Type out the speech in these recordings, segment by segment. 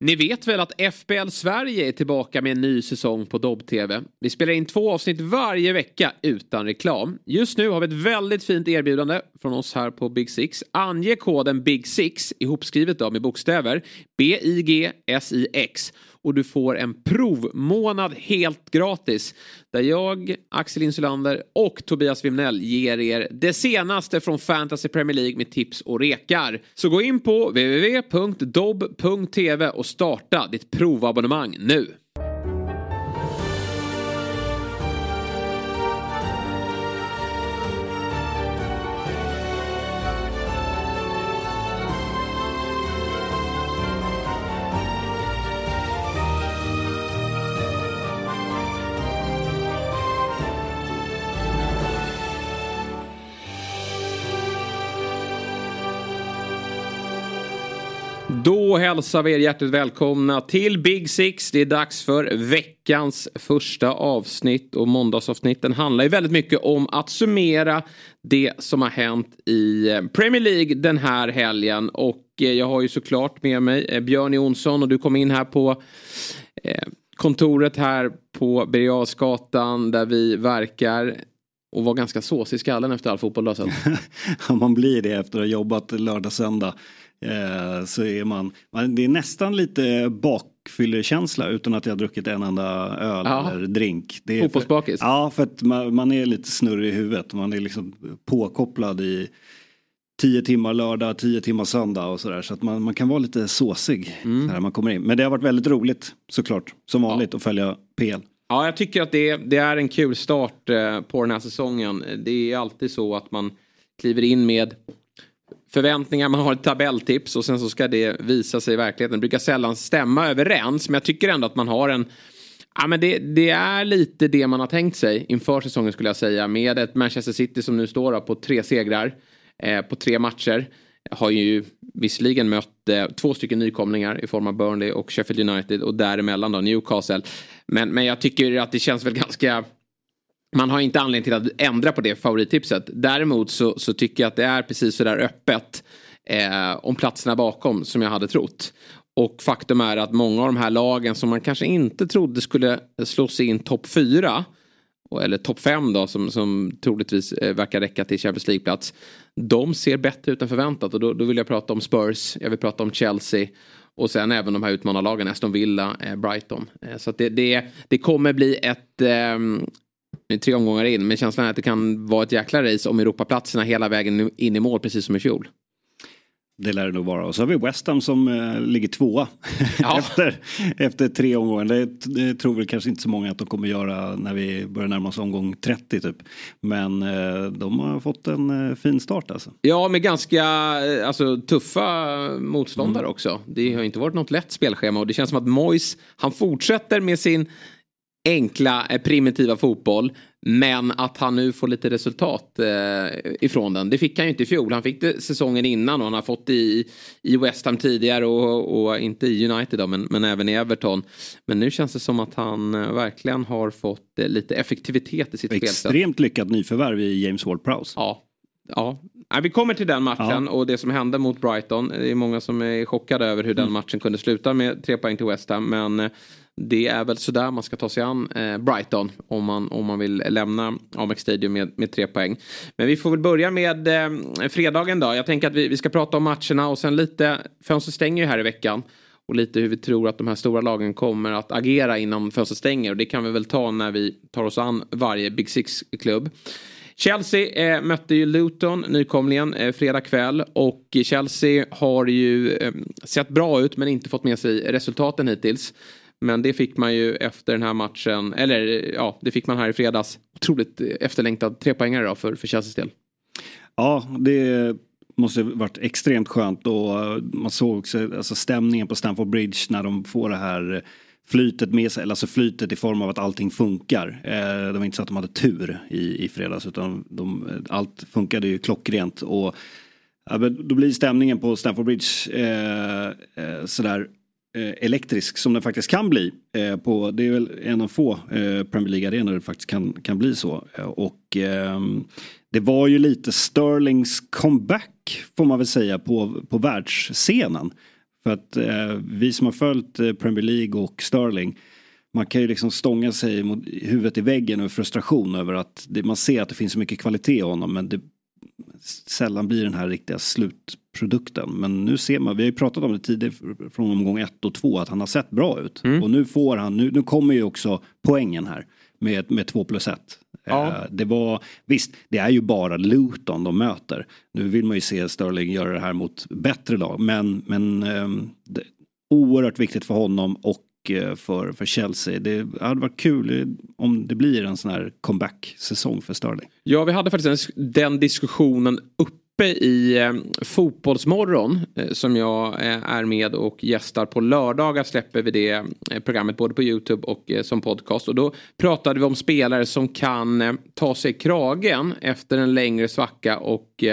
Ni vet väl att FBL Sverige är tillbaka med en ny säsong på Dobb-TV. Vi spelar in två avsnitt varje vecka utan reklam. Just nu har vi ett väldigt fint erbjudande från oss här på Big Six. Ange koden Big Six, ihopskrivet då med bokstäver, B-I-G-S-I-X och du får en provmånad helt gratis. Där jag, Axel Insulander och Tobias Wimnell ger er det senaste från Fantasy Premier League med tips och rekar. Så gå in på www.dobb.tv och starta ditt provabonnemang nu. Då hälsar vi er hjärtligt välkomna till Big Six. Det är dags för veckans första avsnitt och måndagsavsnitten handlar ju väldigt mycket om att summera det som har hänt i eh, Premier League den här helgen och eh, jag har ju såklart med mig eh, Björn Jonsson och du kom in här på kontoret här på Birger där vi verkar och var ganska såsig i skallen efter all fotboll du har Man blir det efter att ha jobbat lördag söndag. Eh, så är man, man, det är nästan lite bakfyllekänsla utan att jag har druckit en enda öl ja. eller drink. Fotbollsbakis? Ja, för att man, man, är lite snurrig i huvudet. Man är liksom påkopplad i tio timmar lördag, tio timmar söndag och sådär. Så att man, man kan vara lite såsig mm. när man kommer in. Men det har varit väldigt roligt såklart, som vanligt, ja. att följa PL. Ja, jag tycker att det, det är en kul start eh, på den här säsongen. Det är alltid så att man kliver in med förväntningar, man har ett tabelltips och sen så ska det visa sig i verkligheten. Det brukar sällan stämma överens men jag tycker ändå att man har en Ja, men det, det, är lite det man har tänkt sig inför säsongen skulle jag säga. Med ett Manchester City som nu står på tre segrar eh, på tre matcher. Har ju visserligen mött eh, två stycken nykomlingar i form av Burnley och Sheffield United och däremellan då Newcastle. Men, men jag tycker att det känns väl ganska man har inte anledning till att ändra på det favorittipset. Däremot så, så tycker jag att det är precis så där öppet eh, om platserna bakom som jag hade trott. Och faktum är att många av de här lagen som man kanske inte trodde skulle slå sig in topp fyra eller topp fem då som, som troligtvis eh, verkar räcka till Champions League-plats. De ser bättre ut än förväntat och då, då, vill jag prata om Spurs, jag vill prata om Chelsea och sen även de här utmanarlagen, Aston Villa, eh, Brighton. Eh, så det, det, det kommer bli ett, ehm, ehm, tre omgångar in. Men känslan är att det kan vara ett jäkla race om Europaplatserna hela vägen in i mål precis som i fjol. Det lär det nog vara. Och så har vi West Ham som äh, ligger tvåa ja. efter, efter tre omgångar. Det, det, tror väl kanske inte så många att de kommer göra när vi börjar närma oss omgång 30 typ. Men äh, de har fått en äh, fin start alltså. Ja, med ganska alltså, tuffa motståndare mm. också. Det har inte varit något lätt spelschema och det känns som att Mois, han fortsätter med sin enkla eh, primitiva fotboll. Men att han nu får lite resultat eh, ifrån den. Det fick han ju inte i fjol. Han fick det säsongen innan och han har fått det i, i West Ham tidigare och, och inte i United då, men, men även i Everton. Men nu känns det som att han eh, verkligen har fått eh, lite effektivitet i sitt spel. Extremt lyckat nyförvärv i James Ward-Prowse. Ja, Ja, vi kommer till den matchen ja. och det som hände mot Brighton. Det är många som är chockade över hur mm. den matchen kunde sluta med tre poäng till West Ham. Men eh, det är väl sådär man ska ta sig an eh, Brighton om man, om man vill lämna Amex Stadium med, med tre poäng. Men vi får väl börja med eh, fredagen då. Jag tänker att vi, vi ska prata om matcherna och sen lite, fönstret stänger ju här i veckan. Och lite hur vi tror att de här stora lagen kommer att agera innan fönstret stänger. Och det kan vi väl ta när vi tar oss an varje Big Six-klubb. Chelsea eh, mötte ju Luton, nykomlingen, eh, fredag kväll. Och Chelsea har ju eh, sett bra ut men inte fått med sig resultaten hittills. Men det fick man ju efter den här matchen, eller ja, det fick man här i fredags. Otroligt efterlängtad trepoängare då för, för Chelseas del. Ja, det måste varit extremt skönt och man såg också alltså stämningen på Stamford Bridge när de får det här flytet med sig, alltså flytet i form av att allting funkar. Eh, det var inte så att de hade tur i, i fredags utan de, allt funkade ju klockrent. Och, ja, då blir stämningen på Stamford Bridge eh, eh, sådär Eh, elektrisk som den faktiskt kan bli. Eh, på, det är väl en av få eh, Premier League-arenor det faktiskt kan, kan bli så. och ehm, det var ju lite Sterlings comeback får man väl säga på, på världsscenen. För att vi som har följt Premier League och Sterling man kan ju liksom stånga sig mot huvudet i väggen och frustration över att det, man ser att det finns så mycket kvalitet i honom men det sällan blir den här riktiga slutprodukten. Men nu ser man, vi har ju pratat om det tidigare från omgång ett och två att han har sett bra ut. Mm. Och nu får han, nu, nu kommer ju också poängen här med, med 2 plus 1. Ja. Eh, det var, visst, det är ju bara Luton de möter. Nu vill man ju se Sterling göra det här mot bättre lag. Men, men um, det, oerhört viktigt för honom och eh, för, för Chelsea. Det hade varit kul om det blir en sån här comeback-säsong för Sterling. Ja, vi hade faktiskt den diskussionen uppe i eh, Fotbollsmorgon eh, som jag eh, är med och gästar på lördagar släpper vi det eh, programmet både på Youtube och eh, som podcast. Och då pratade vi om spelare som kan eh, ta sig kragen efter en längre svacka och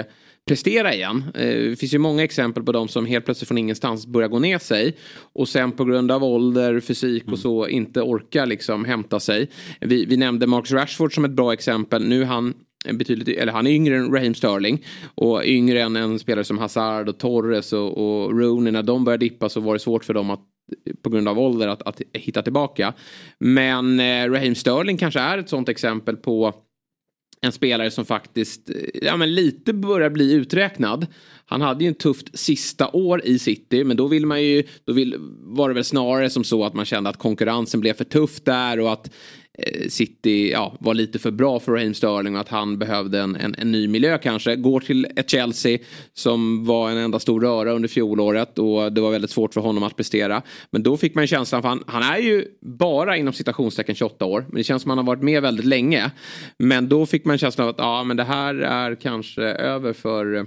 prestera igen. Det finns ju många exempel på de som helt plötsligt från ingenstans börjar gå ner sig. Och sen på grund av ålder, fysik och så inte orkar liksom hämta sig. Vi, vi nämnde Marcus Rashford som ett bra exempel. Nu han betydligt, eller han är yngre än Raheem Sterling. Och yngre än en spelare som Hazard och Torres och, och Rooney. När de började dippa så var det svårt för dem att på grund av ålder att, att hitta tillbaka. Men eh, Raheem Sterling kanske är ett sånt exempel på en spelare som faktiskt eh, ja, men lite börjar bli uträknad. Han hade ju en tufft sista år i City men då vill man ju, då vill, var det väl snarare som så att man kände att konkurrensen blev för tuff där och att Eh, City ja, var lite för bra för Raheem Sterling och att han behövde en, en, en, ny miljö kanske. Går till ett Chelsea som var en enda stor röra under fjolåret och det var väldigt svårt för honom att prestera. Men då fick man känslan, för han, han är ju bara inom citationstecken 28 år, men det känns som han har varit med väldigt länge. Men då fick man känslan av att ja, men det här är kanske över för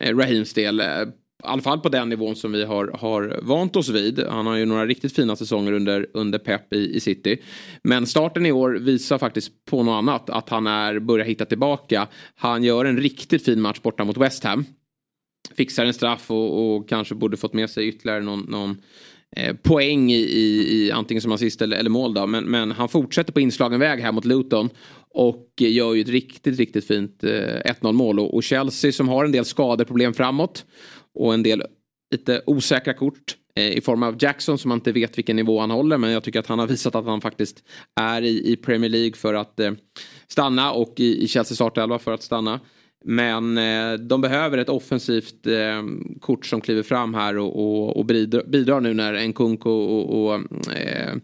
eh, Raheems del eh, i alla fall på den nivån som vi har, har vant oss vid. Han har ju några riktigt fina säsonger under, under Pep i, i City. Men starten i år visar faktiskt på något annat. Att han är, börjar hitta tillbaka. Han gör en riktigt fin match borta mot West Ham. Fixar en straff och, och kanske borde fått med sig ytterligare någon, någon eh, poäng i, i, i, antingen som assist eller, eller mål. Då. Men, men han fortsätter på inslagen väg här mot Luton. Och gör ju ett riktigt, riktigt fint eh, 1-0 mål. Och, och Chelsea som har en del skadeproblem framåt och en del lite osäkra kort eh, i form av Jackson som man inte vet vilken nivå han håller men jag tycker att han har visat att han faktiskt är i, i Premier League för att eh, stanna och i, i Chelsea startelva för att stanna. Men eh, de behöver ett offensivt eh, kort som kliver fram här och, och, och bidrar, bidrar, nu när Nkunku och, och eh,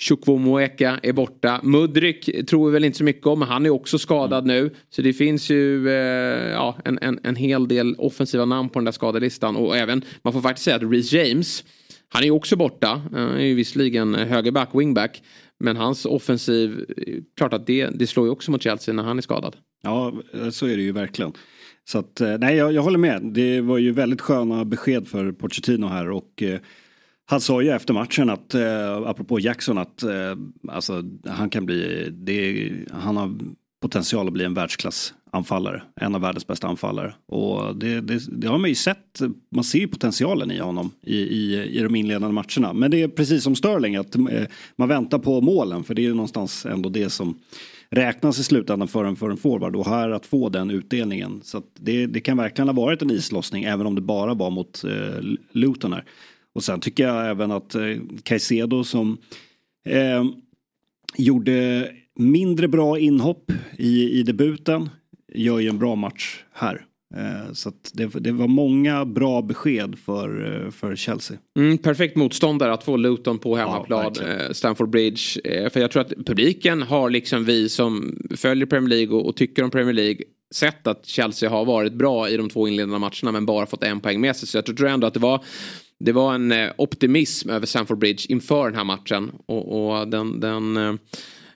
Chukwuemeka är borta. Mudrik tror vi väl inte så mycket om, men han är också skadad mm. nu. Så det finns ju eh, ja, en, en, en hel del offensiva namn på den där skadelistan. Och även, man får faktiskt säga att Reece James, han är också borta. Eh, han är ju visserligen högerback, wingback. Men hans offensiv, eh, klart att det, det slår ju också mot Chelsea när han är skadad. Ja, så är det ju verkligen. Så att, eh, nej, jag, jag håller med. Det var ju väldigt sköna besked för Pochettino här och eh, han sa ju efter matchen att, eh, apropå Jackson, att eh, alltså, han kan bli, det, han har potential att bli en världsklassanfallare. En av världens bästa anfallare. Och det, det, det, har man ju sett, man ser ju potentialen i honom i, i, i de inledande matcherna. Men det är precis som Sterling, att eh, man väntar på målen för det är ju någonstans ändå det som räknas i slutändan för en, för en forward och här att få den utdelningen. Så det, det kan verkligen ha varit en islossning även om det bara var mot eh, Luton här. Och sen tycker jag även att eh, Caicedo som eh, gjorde mindre bra inhopp i, i debuten gör ju en bra match här. Eh, så det, det, var många bra besked för, eh, för Chelsea. Mm, perfekt motståndare att få Luton på hemmaplan, ja, eh, Stamford Bridge. För jag tror att publiken har liksom vi som följer Premier League och, och tycker om Premier League sett att Chelsea har varit bra i de två inledande matcherna men bara fått en poäng med sig. Så jag tror ändå att det var det var en eh, optimism över Stamford Bridge inför den här matchen. Och, och den, den eh,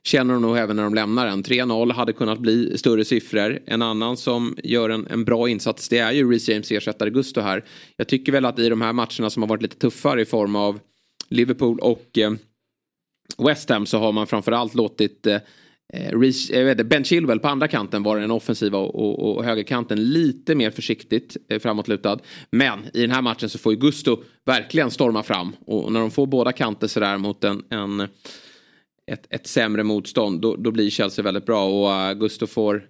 känner de nog även när de lämnar den. 3-0 hade kunnat bli större siffror. En annan som gör en, en bra insats det är ju Reece James ersättare Gusto här. Jag tycker väl att i de här matcherna som har varit lite tuffare i form av Liverpool och eh, West Ham så har man framförallt låtit eh, Eh, Reece, ben Chilwell på andra kanten var den offensiva och, och, och högerkanten lite mer försiktigt eh, framåtlutad. Men i den här matchen så får ju Gusto verkligen storma fram. Och när de får båda kanter sådär mot en, en ett, ett sämre motstånd då, då blir Chelsea väldigt bra. Och uh, Gusto får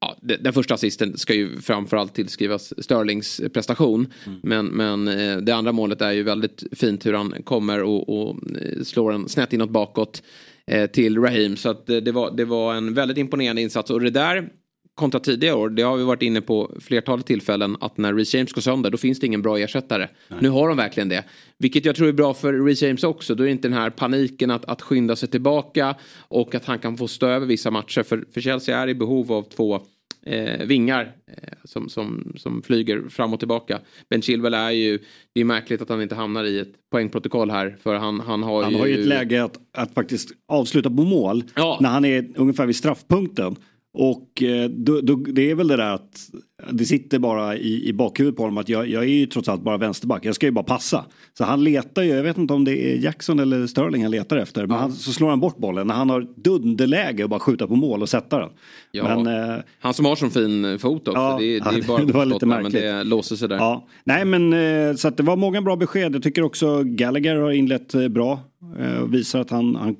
Ja, den första assisten ska ju framförallt tillskrivas Sterlings prestation. Mm. Men, men eh, det andra målet är ju väldigt fint hur han kommer och, och eh, slår en snett inåt bakåt till Raheem. Så att det, var, det var en väldigt imponerande insats. Och det där kontra tidigare år, det har vi varit inne på flertalet tillfällen, att när Reece James går sönder då finns det ingen bra ersättare. Nej. Nu har de verkligen det. Vilket jag tror är bra för Reece James också. Då är det inte den här paniken att, att skynda sig tillbaka och att han kan få stå över vissa matcher. För, för Chelsea är i behov av två eh, vingar eh, som, som, som flyger fram och tillbaka. Ben Chilwell är ju, det är märkligt att han inte hamnar i ett poängprotokoll här. För han, han har han ju... har ju ett läge att, att faktiskt avsluta på mål. Ja. När han är ungefär vid straffpunkten. Och eh, då, då, det är väl det där att det sitter bara i, i bakhuvudet på honom att jag, jag är ju trots allt bara vänsterback. Jag ska ju bara passa. Så han letar ju, jag vet inte om det är Jackson eller Sterling han letar efter. Men han, så slår han bort bollen när han har dunderläge och bara skjuta på mål och sätta den. Ja, men, eh, han som har så fin fot också. Ja, det, det är bara det var lite märkligt. Men det låser sig där. Ja. Nej men eh, så att det var många bra besked. Jag tycker också Gallagher har inlett eh, bra. Eh, visar att han, han,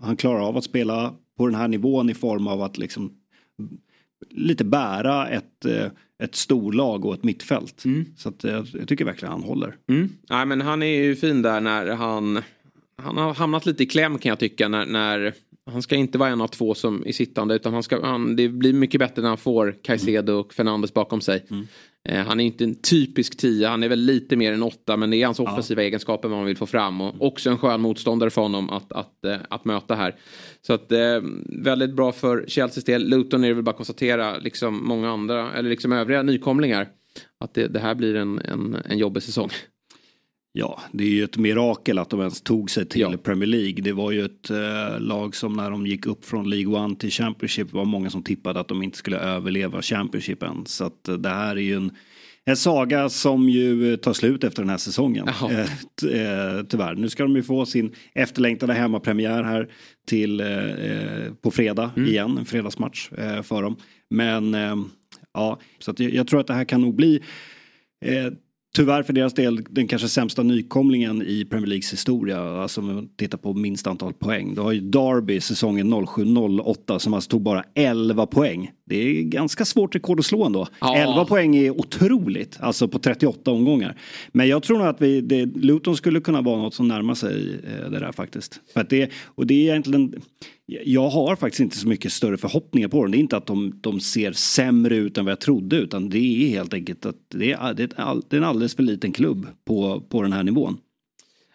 han klarar av att spela på den här nivån i form av att liksom lite bära ett, eh, ett storlag och ett mittfält. Mm. Så att jag, jag, tycker verkligen han håller. Mm. Nej, men han är ju fin där när han, han har hamnat lite i kläm kan jag tycka när, när han ska inte vara en av två som är sittande utan han ska, han, det blir mycket bättre när han får Caicedo och Fernandes bakom sig. Mm. Eh, han är inte en typisk tia, han är väl lite mer än åtta men det är hans offensiva ja. egenskaper man vill få fram och också en skön motståndare för honom att, att, att, att möta här. Så att eh, väldigt bra för Chelseas del. Luton är det väl bara konstatera, liksom många andra, eller liksom övriga nykomlingar, att det, det här blir en, en, en jobbig säsong. Ja, det är ju ett mirakel att de ens tog sig till ja. Premier League. Det var ju ett eh, lag som när de gick upp från League One till Championship var många som tippade att de inte skulle överleva Championship än. Så att eh, det här är ju en, en saga som ju tar slut efter den här säsongen. Eh, eh, tyvärr. Nu ska de ju få sin efterlängtade hemmapremiär här till eh, eh, på fredag mm. igen, en fredagsmatch för dem. Men ja, så jag, jag tror att det här kan nog bli Tyvärr för deras del den kanske sämsta nykomlingen i Premier Leagues historia. Alltså om man tittar på minst antal poäng. Då har ju Derby säsongen 07-08 som alltså tog bara 11 poäng. Det är ganska svårt rekord att slå ändå. Ja. 11 poäng är otroligt, alltså på 38 omgångar. Men jag tror nog att vi, det, Luton skulle kunna vara något som närmar sig eh, det där faktiskt. För det, och det är egentligen jag har faktiskt inte så mycket större förhoppningar på dem. Det är inte att de, de ser sämre ut än vad jag trodde utan det är helt enkelt att det är, det är en alldeles för liten klubb på, på den här nivån.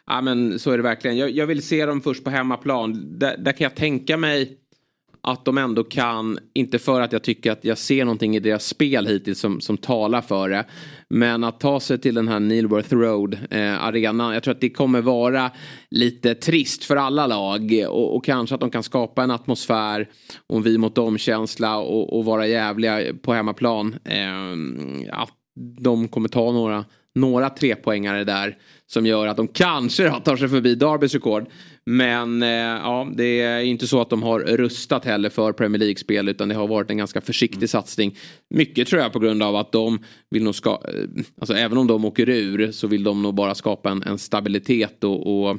Ja men så är det verkligen. Jag, jag vill se dem först på hemmaplan. Där, där kan jag tänka mig att de ändå kan, inte för att jag tycker att jag ser någonting i deras spel hittills som, som talar för det. Men att ta sig till den här Neilworth Road eh, arenan. Jag tror att det kommer vara lite trist för alla lag. Och, och kanske att de kan skapa en atmosfär och en vi mot dem-känsla och, och, vara jävliga på hemmaplan. Eh, att de kommer ta några, några trepoängare där. Som gör att de kanske tar sig förbi Darbys rekord. Men eh, ja, det är inte så att de har rustat heller för Premier League-spel utan det har varit en ganska försiktig mm. satsning. Mycket tror jag på grund av att de vill nog ska, eh, alltså även om de åker ur så vill de nog bara skapa en, en stabilitet och, och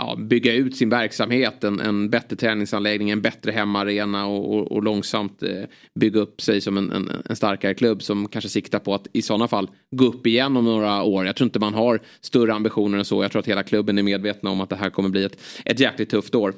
ja, bygga ut sin verksamhet. En, en bättre träningsanläggning, en bättre hemmaarena och, och, och långsamt eh, bygga upp sig som en, en, en, starkare klubb som kanske siktar på att i sådana fall gå upp igen om några år. Jag tror inte man har större ambitioner än så. Jag tror att hela klubben är medvetna om att det här kommer bli ett, ett jäkligt tufft år.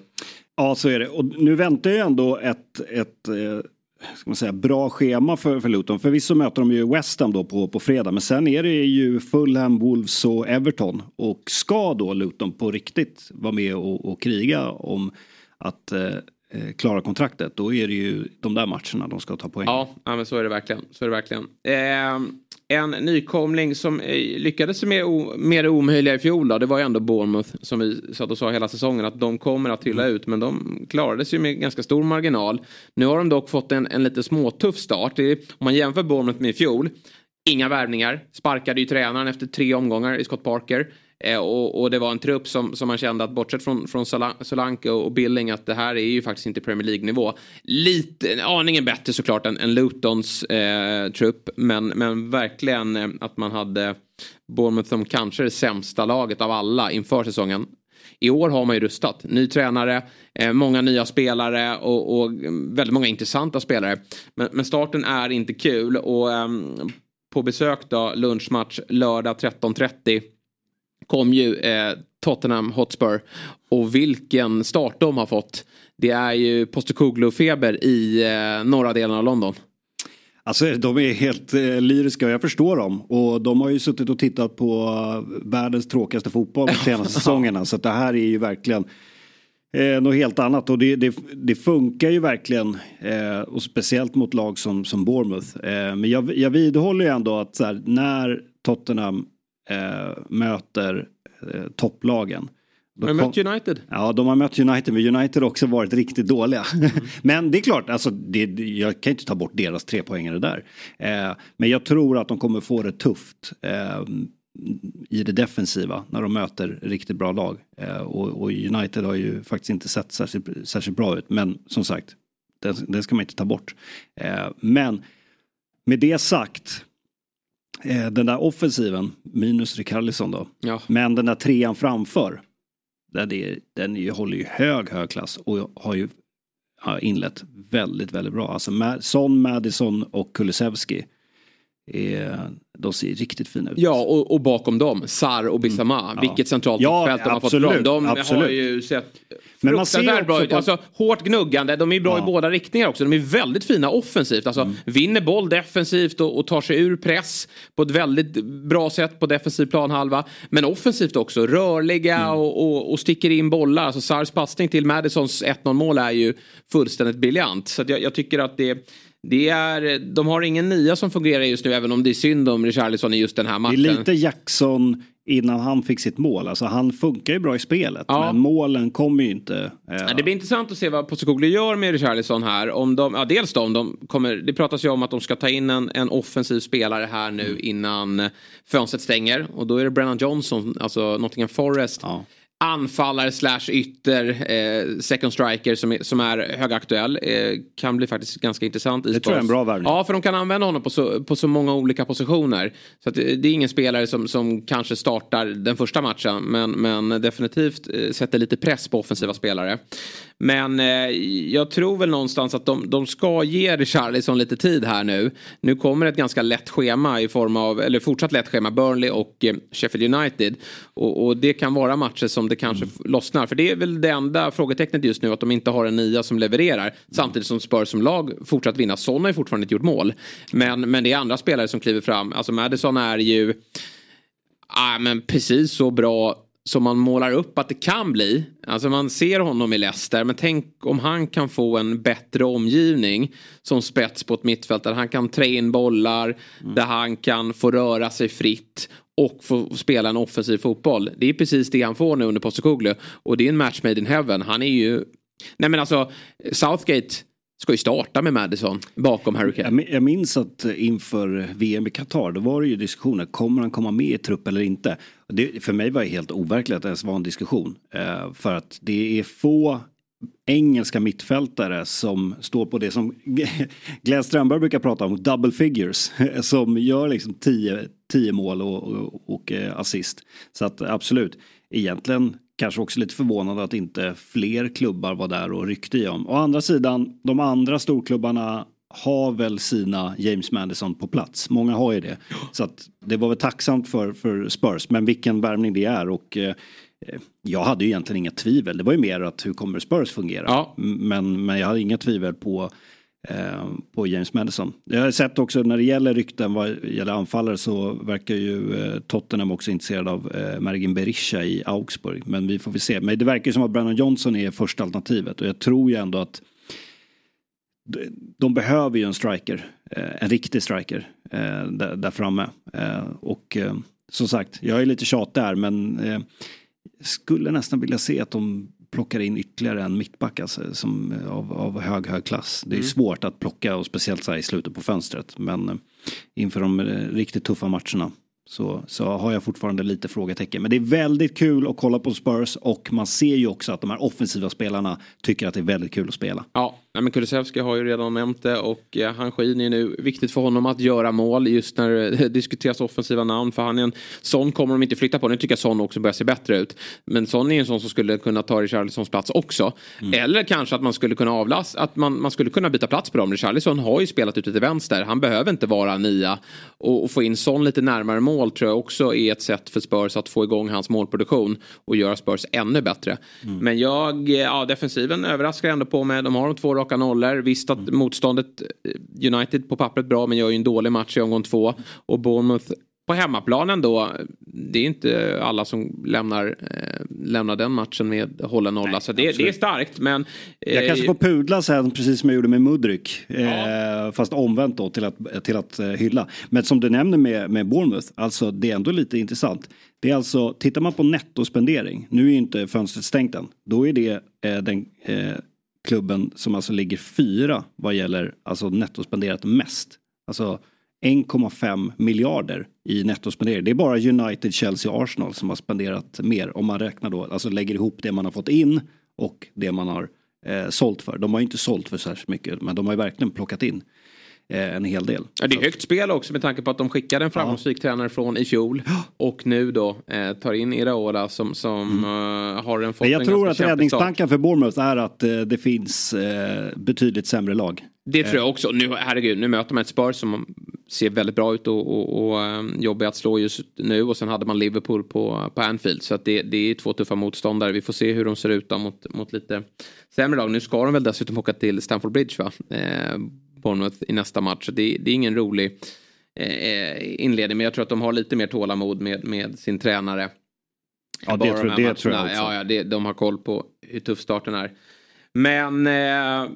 Ja, så är det. Och nu väntar ju ändå ett, ett eh ska man säga, bra schema för, för Luton. Förvisso möter de ju West Ham då på, på fredag men sen är det ju Fulham, Wolves och Everton. Och ska då Luton på riktigt vara med och, och kriga om att eh, eh klara kontraktet då är det ju de där matcherna de ska ta poäng. Ja, ja men så är det verkligen. Så är det verkligen. Eh, en nykomling som eh, lyckades med, med det omöjliga i fjol då, det var ju ändå Bournemouth som vi satt och sa hela säsongen att de kommer att trilla mm. ut men de klarade sig med ganska stor marginal. Nu har de dock fått en, en lite småtuff start. Är, om man jämför Bournemouth med i fjol, inga värvningar, sparkade ju tränaren efter tre omgångar i Scott Parker. Eh, och, och, det var en trupp som, som man kände att bortsett från, från Solanke och Billing att det här är ju faktiskt inte Premier League-nivå. Lite, aningen bättre såklart än, än Lutons eh, trupp men, men verkligen eh, att man hade Bournemouth som kanske det sämsta laget av alla inför säsongen. I år har man ju rustat. Ny tränare, eh, många nya spelare och, och, mm, väldigt många intressanta spelare. Men, men starten är inte kul och eh, på besök då, lunchmatch lördag 13.30 kom ju eh, Tottenham Hotspur. Och vilken start de har fått. Det är ju Postecoglou-feber i eh, norra delen av London. Alltså de är helt eh, lyriska och jag förstår dem. Och de har ju suttit och tittat på uh, världens tråkigaste fotboll de senaste säsongerna. Så det här är ju verkligen eh, något helt annat. Och det, det, det funkar ju verkligen. Eh, och speciellt mot lag som, som Bournemouth. Eh, men jag, jag vidhåller ju ändå att här, när Tottenham möter eh, topplagen de har mött United. Ja, de har mött United, men United har också varit riktigt dåliga. Mm. men det är klart, alltså, det, jag kan inte ta bort deras tre poängare där. Eh, men jag tror att de kommer få det tufft eh, i det defensiva när de möter riktigt bra lag. Eh, och, och, United har ju faktiskt inte sett särskilt, särskilt bra ut, men som sagt, det, det ska man inte ta bort. Eh, men med det sagt, eh, den där offensiven, minus Rikarlison då, ja. men den där trean framför den, är, den är, håller ju hög, hög klass och har ju har inlett väldigt, väldigt bra. Alltså Son, Madison och Kulusevski. Är, de ser riktigt fina ut. Ja, och, och bakom dem, Sar och Bissama. Mm. Vilket centralt ja, fält de har absolut, fått fram. De absolut. har ju sett men man ser bra ut. Alltså, hårt gnuggande, de är bra ja. i båda riktningar också. De är väldigt fina offensivt. Alltså, mm. Vinner boll defensivt och, och, tar sig ur press på ett väldigt bra sätt på defensiv planhalva. Men offensivt också, rörliga mm. och, och, och, sticker in bollar. Alltså, Sars passning till Madisons 1-0 mål är ju fullständigt briljant. Så jag, jag tycker att det det är, de har ingen nia som fungerar just nu även om det är synd om Richarlison i just den här matchen. Det är lite Jackson innan han fick sitt mål. Alltså han funkar ju bra i spelet ja. men målen kommer ju inte. Ja. Det blir intressant att se vad Postecoglou gör med Richarlison här. Om de, ja, dels då, om de kommer, det pratas ju om att de ska ta in en, en offensiv spelare här nu mm. innan fönstret stänger. Och då är det Brennan Johnson, alltså Nottingham Forest. Ja anfallare slash ytter, eh, second striker som är, som är högaktuell. Eh, kan bli faktiskt ganska intressant. I det tror jag är en bra värvning. Ja, för de kan använda honom på så, på så många olika positioner. Så att, det är ingen spelare som, som kanske startar den första matchen men, men definitivt eh, sätter lite press på offensiva spelare. Men eh, jag tror väl någonstans att de, de ska ge Richarlison lite tid här nu. Nu kommer ett ganska lätt schema i form av, eller fortsatt lätt schema, Burnley och eh, Sheffield United. Och, och, det kan vara matcher som det kanske mm. lossnar. För det är väl det enda frågetecknet just nu, att de inte har en nia som levererar. Samtidigt som Spurs som lag fortsatt vinna. Son har ju fortfarande inte gjort mål. Men, men det är andra spelare som kliver fram. Alltså Madison är ju ah, men precis så bra som man målar upp att det kan bli. Alltså man ser honom i Leicester men tänk om han kan få en bättre omgivning som spets på ett mittfält där han kan trä in bollar, mm. där han kan få röra sig fritt och få spela en offensiv fotboll. Det är precis det han får nu under Postecoglou och det är en match made in heaven. Han är ju... Nej men alltså Southgate ska ju starta med Madison bakom Harry Kane. Jag minns att eh, inför VM i Qatar då var det ju diskussioner. Kommer han komma med i trupp eller inte? Det, för mig var det helt overkligt att det ens var en diskussion. Eh, för att det är få engelska mittfältare som står på det som Glenn Strömberg brukar prata om, double figures. Som gör liksom tio, tio mål och, och, och eh, assist. Så att absolut, egentligen kanske också lite förvånande att inte fler klubbar var där och ryckte i om. Å andra sidan, de andra storklubbarna har väl sina James Madison på plats. Många har ju det. Så att det var väl tacksamt för, för Spurs. Men vilken värvning det är och eh, jag hade ju egentligen inga tvivel. Det var ju mer att hur kommer Spurs fungera? Ja. Men, men jag hade inga tvivel på Eh, på James Madison. Jag har sett också när det gäller rykten vad gäller anfallare så verkar ju eh, Tottenham också intresserad av eh, Mergin Berisha i Augsburg. Men vi får väl se. Men det verkar ju som att Brandon Johnson är första alternativet och jag tror ju ändå att de behöver ju en striker, en riktig striker där, framme. Och som sagt, jag är lite tjatig där men skulle nästan vilja se att de plockar in ytterligare en mittback alltså, som, av, av hög, hög klass. Det är mm. svårt att plocka och speciellt så här i slutet på fönstret. Men eh, inför de eh, riktigt tuffa matcherna så, så har jag fortfarande lite frågetecken. Men det är väldigt kul att kolla på Spurs och man ser ju också att de här offensiva spelarna tycker att det är väldigt kul att spela. Ja, Nej, men Kulusevski har ju redan nämnt det och eh, han skiner ju nu. Viktigt för honom att göra mål just när det diskuteras offensiva namn. För han är en sån kommer de inte flytta på. Nu tycker jag Son också börjar se bättre ut. Men Son är en sån som skulle kunna ta Richarlisons plats också. Mm. Eller kanske att man skulle kunna avlasta, att man, man skulle kunna byta plats på dem. Richarlison har ju spelat ute till vänster. Han behöver inte vara nia. Och, och få in Son lite närmare mål tror jag också är ett sätt för Spurs att få igång hans målproduktion. Och göra Spurs ännu bättre. Mm. Men jag, ja defensiven överraskar ändå på mig. De har de två raka nollor. Visst att mm. motståndet eh, United på pappret bra men gör ju en dålig match i omgång två. Och Bournemouth på hemmaplanen då. Det är inte alla som lämnar, eh, lämnar den matchen med hålla nolla. Så det, det, är starkt. Men, eh, jag kanske får pudla sen precis som jag gjorde med Mudryk. Ja. Eh, fast omvänt då till att, till att eh, hylla. Men som du nämner med, med Bournemouth. Alltså det är ändå lite intressant. Det är alltså, tittar man på nettospendering. Nu är ju inte fönstret stängt än. Då är det eh, den klubben som alltså ligger fyra vad gäller alltså nettospenderat mest. Alltså 1,5 miljarder i nettospendering. Det är bara United, Chelsea och Arsenal som har spenderat mer om man räknar då, alltså lägger ihop det man har fått in och det man har eh, sålt för. De har ju inte sålt för särskilt mycket men de har ju verkligen plockat in en hel del. Ja, det är högt spel också med tanke på att de skickade en framgångsrik ja. tränare från i fjol. Och nu då eh, tar in Iraola som, som mm. uh, har en fått Jag tror att räddningsplankan för Bournemouth är att uh, det finns uh, betydligt sämre lag. Det tror jag också. Nu, herregud, nu möter man ett Spurs som ser väldigt bra ut och, och, och um, jobbar att slå just nu. Och sen hade man Liverpool på, på Anfield. Så att det, det är två tuffa motståndare. Vi får se hur de ser ut då mot, mot lite sämre lag. Nu ska de väl dessutom åka till Stamford Bridge va? Eh, Bournemouth i nästa match. Det, det är ingen rolig eh, inledning. Men jag tror att de har lite mer tålamod med, med sin tränare. Ja, det, tror, de det tror jag också. Ja, ja det, de har koll på hur tuff starten är. Men eh,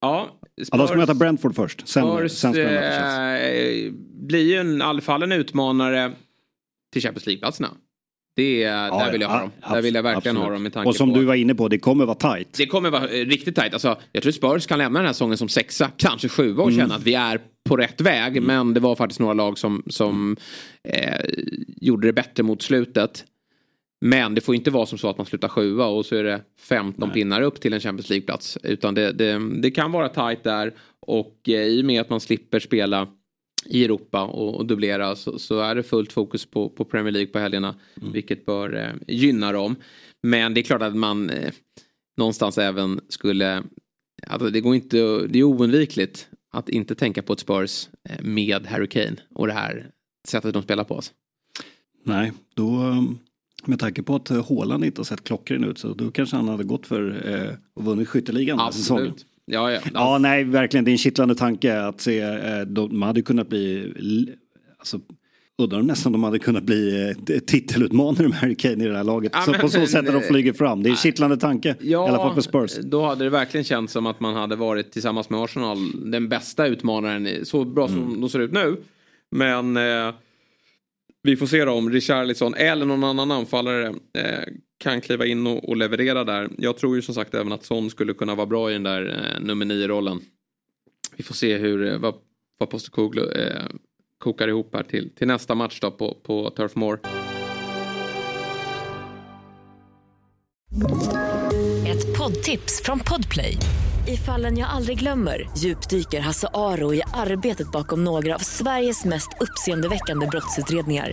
ja. Spurs, ja, de ska möta Brentford först. Sen, Spurs, sen ska eh, blir ju en utmanare till Champions League-platserna. Det är, ja, där vill jag ha dem. där vill jag verkligen absolut. ha dem med tanke Och som på, du var inne på, det kommer vara tajt. Det kommer vara eh, riktigt tajt. Alltså, jag tror Spurs kan lämna den här säsongen som sexa, kanske sjua och mm. känna att vi är på rätt väg. Mm. Men det var faktiskt några lag som, som eh, gjorde det bättre mot slutet. Men det får inte vara som så att man slutar sjua och så är det 15 Nej. pinnar upp till en Champions League-plats. Utan det, det, det, kan vara tajt där. Och eh, i och med att man slipper spela i Europa och, och dubblera så, så, är det fullt fokus på, på Premier League på helgerna. Mm. Vilket bör eh, gynna dem. Men det är klart att man eh, någonstans även skulle... Alltså det, går inte, det är oundvikligt att inte tänka på ett Spurs eh, med Harry Kane och det här sättet de spelar på. Oss. Nej, då med tanke på att Håland inte har sett klockren ut så då kanske han hade gått för eh, och vunnit skytteligan den här säsongen. Ja, ja, ja. ja, nej, verkligen. Det är en kittlande tanke att se. Eh, de hade kunnat bli, alltså, undrar nästan de hade kunnat bli eh, titelutmanare med Harry Kane i det här laget. Ja, så men, på så sätt att de flyger fram. Det är en kittlande tanke. Ja, I alla fall för Spurs. Då hade det verkligen känts som att man hade varit tillsammans med Arsenal den bästa utmanaren. Så bra som mm. de ser ut nu. Men eh, vi får se då om Richarlison eller någon annan anfallare eh, kan kliva in och, och, leverera där. Jag tror ju som sagt även att Son skulle kunna vara bra i den där eh, nummer nio rollen. Vi får se hur, eh, vad, vad Postecoglou eh, kokar ihop här till, till nästa match då på, på Turf Moor. Ett poddtips från Podplay. I fallen jag aldrig glömmer djupdyker Hasse Aro i arbetet bakom några av Sveriges mest uppseendeväckande brottsutredningar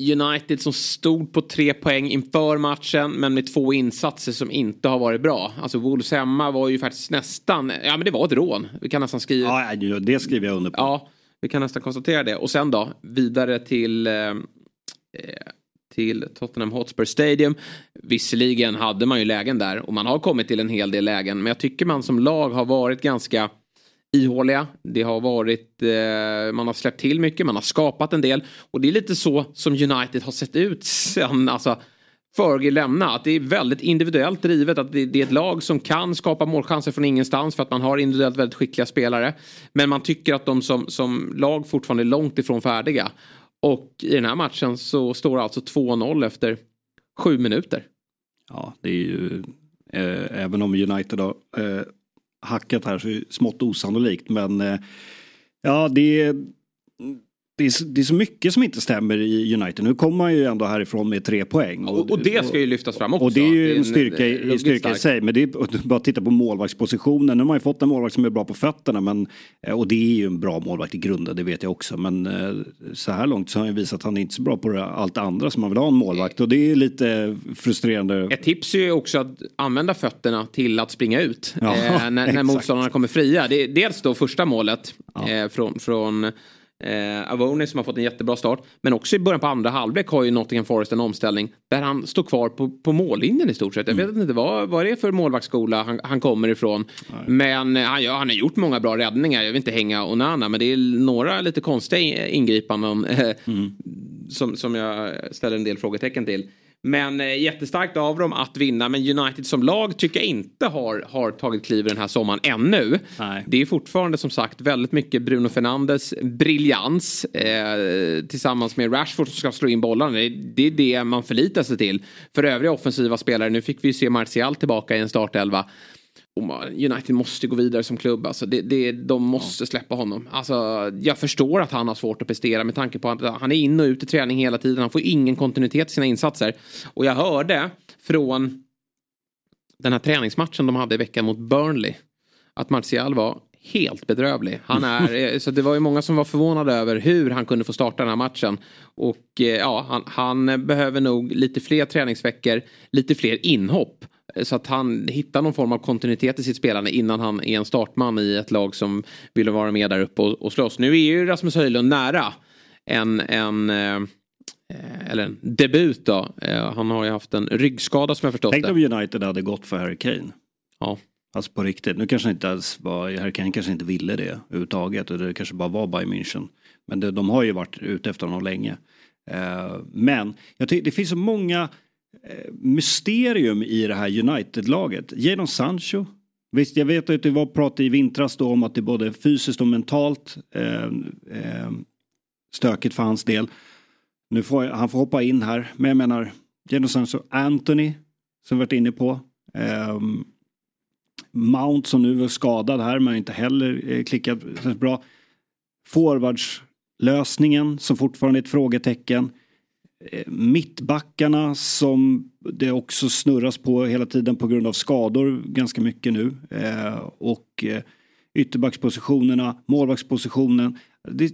United som stod på tre poäng inför matchen men med två insatser som inte har varit bra. Alltså Wolves hemma var ju faktiskt nästan, ja men det var ett rån. Vi kan nästan skriva. Ja, det skriver jag under på. Ja, vi kan nästan konstatera det. Och sen då, vidare till eh, till Tottenham Hotspur Stadium. Visserligen hade man ju lägen där och man har kommit till en hel del lägen men jag tycker man som lag har varit ganska ihåliga. Det har varit, eh, man har släppt till mycket, man har skapat en del. Och det är lite så som United har sett ut sen, alltså Fergie lämna. Att det är väldigt individuellt drivet. Att det, är ett lag som kan skapa målchanser från ingenstans för att man har individuellt väldigt skickliga spelare. Men man tycker att de som, som lag fortfarande är långt ifrån färdiga. Och i den här matchen så står det alltså 2-0 efter sju minuter. Ja, det är ju eh, även om United har eh, hackat här så är det smått osannolikt. Men eh, ja, det är det är, så, det är, så, mycket som inte stämmer i United. Nu kommer man ju ändå härifrån med tre poäng. Och, och det ska ju lyftas fram också. Och det är ju en styrka, i, styrka i sig. Men det är bara titta på målvaktspositionen. Nu har man ju fått en målvakt som är bra på fötterna. Men, eh, och det är ju en bra målvakt i grunden, det vet jag också. Men eh, så här långt så har han ju visat att han är inte är så bra på allt det andra som man vill ha en målvakt. Och det är lite frustrerande. Ett tips är ju också att använda fötterna till att springa ut. Ja, eh, när, när motståndarna kommer fria. Det är dels då första målet ja. eh, från, från Eh, Avoni som har fått en jättebra start. Men också i början på andra halvlek har ju Nottingham Forest en omställning där han står kvar på, på mållinjen i stort sett. Jag mm. vet inte vad, vad det är för målvaktsskola han, han kommer ifrån. Nej. Men eh, han, ja, han har gjort många bra räddningar. Jag vill inte hänga Onana men det är några lite konstiga ingripanden eh, mm. som, som jag ställer en del frågetecken till. Men eh, jättestarkt av dem att vinna. Men United som lag tycker jag inte har, har tagit kliv den här sommaren ännu. Nej. Det är fortfarande som sagt väldigt mycket Bruno Fernandes briljans. Eh, tillsammans med Rashford som ska slå in bollarna. Det, det är det man förlitar sig till. För övriga offensiva spelare, nu fick vi se Martial tillbaka i en startelva. United måste gå vidare som klubb. Alltså det, det, de måste släppa honom. Alltså, jag förstår att han har svårt att prestera med tanke på att han är in och ut i träning hela tiden. Han får ingen kontinuitet i sina insatser. Och jag hörde från den här träningsmatchen de hade i veckan mot Burnley. Att Martial var helt bedrövlig. Han är, så det var ju många som var förvånade över hur han kunde få starta den här matchen. Och eh, ja, han, han behöver nog lite fler träningsveckor, lite fler inhopp så att han hittar någon form av kontinuitet i sitt spelande innan han är en startman i ett lag som vill vara med där uppe och, och slåss. Nu är ju Rasmus Höjlund nära en, en eh, eller en debut då. Eh, han har ju haft en ryggskada som jag förstått Tänk om United hade gått för Harry Kane. Ja. Alltså på riktigt. Nu kanske inte ens var, Harry Kane kanske inte ville det överhuvudtaget. Det kanske bara var Bayern München. Men det, de har ju varit ute efter honom länge. Uh, men jag tycker det finns så många Eh, Eh, mysterium i det här United-laget. Jadon Sancho. Visst, jag vet att det var prat i vintras då om att det är både fysiskt och mentalt eh, eh, stökigt för hans del. Nu får han får hoppa in här, men jag menar Jadon Sancho, Anthony som vi varit inne på. Eh, Mount som nu var skadad här men inte heller eh, klickat bra. Forwardslösningen som fortfarande är ett frågetecken. Eh, mittbackarna som det också snurras på hela tiden på grund av skador ganska mycket nu. Eh, och eh, ytterbackspositionerna, målvaktspositionen. Det,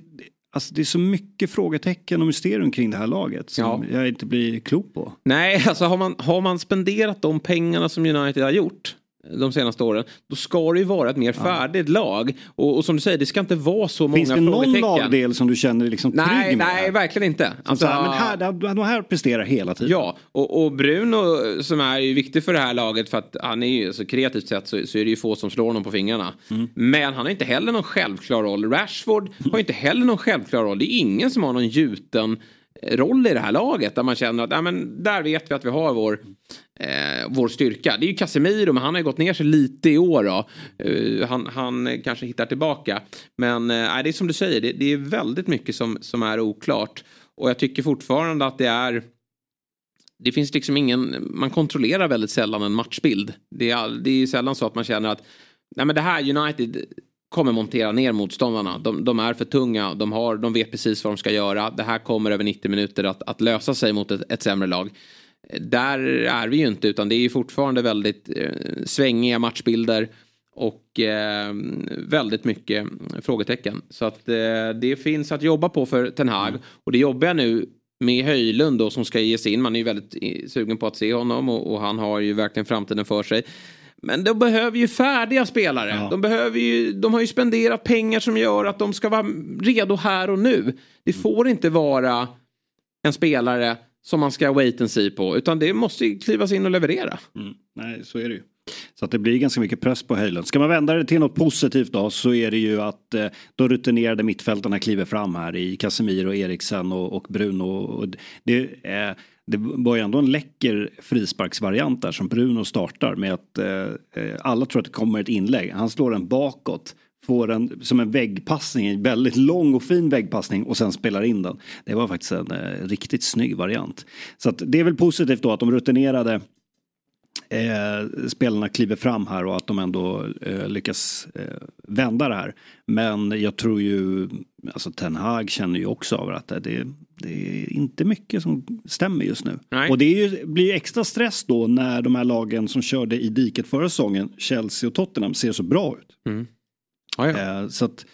Alltså det är så mycket frågetecken och mysterium kring det här laget som ja. jag inte blir klok på. Nej, alltså har man, har man spenderat de pengarna som United har gjort de senaste åren. Då ska det ju vara ett mer färdigt ja. lag. Och, och, som du säger, det ska inte vara så Finns många frågetecken. Finns det någon lagdel som du känner dig liksom trygg nej, med? Nej, verkligen inte. Alltså, här, men här, de här presterar hela tiden. Ja, och, och, Bruno som är ju viktig för det här laget för att han är ju, så alltså, kreativt sett så, så, är det ju få som slår honom på fingrarna. Mm. Men han har inte heller någon självklar roll. Rashford har inte heller någon självklar roll. Det är ingen som har någon gjuten roll i det här laget. Där man känner att ja, men där vet vi att vi har vår, eh, vår styrka. Det är ju Casemiro men han har ju gått ner sig lite i år. Då. Uh, han, han kanske hittar tillbaka. Men eh, det är som du säger, det, det, är väldigt mycket som, som är oklart. Och jag tycker fortfarande att det är det finns liksom ingen, man kontrollerar väldigt sällan en matchbild. Det är, det är sällan så att man känner att nej men det här United kommer montera ner motståndarna. De, de, är för tunga, de, har, de vet precis vad de ska göra. Det här kommer över 90 minuter att, att lösa sig mot ett, ett sämre lag. Där är vi ju inte utan det är ju fortfarande väldigt eh, svängiga matchbilder och eh, väldigt mycket frågetecken. Så att eh, det finns att jobba på för Ten Hag och det jobbar jag nu med Höjlund då som ska ge sig in. Man är ju väldigt eh, sugen på att se honom och, och han har ju verkligen framtiden för sig. Men de behöver ju färdiga spelare. Ja. De, behöver ju, de har ju spenderat pengar som gör att de ska vara redo här och nu. Det får inte vara en spelare som man ska wait and see på. Utan det måste ju klivas in och leverera. Mm. Nej, så är det ju. Så att det blir ganska mycket press på Höjlund. Ska man vända det till något positivt då så är det ju att eh, de rutinerade mittfältarna kliver fram här i Casemiro, Eriksen och, och Bruno. Och det, eh, det var ju ändå en läcker frisparksvariant där som Bruno startar med att eh, alla tror att det kommer ett inlägg. Han slår den bakåt får den som en väggpassning, en väldigt lång och fin väggpassning och sen spelar in den. Det var faktiskt en eh, riktigt snygg variant. Så att det är väl positivt då att de rutinerade eh, spelarna kliver fram här och att de ändå eh, lyckas eh, vända det här. Men jag tror ju, alltså Ten Hag känner ju också av att det, det är inte mycket som stämmer just nu. Nej. Och det är ju, blir ju extra stress då när de här lagen som körde i diket förra säsongen, Chelsea och Tottenham, ser så bra ut. Mm. Ja, ja. Eh, så att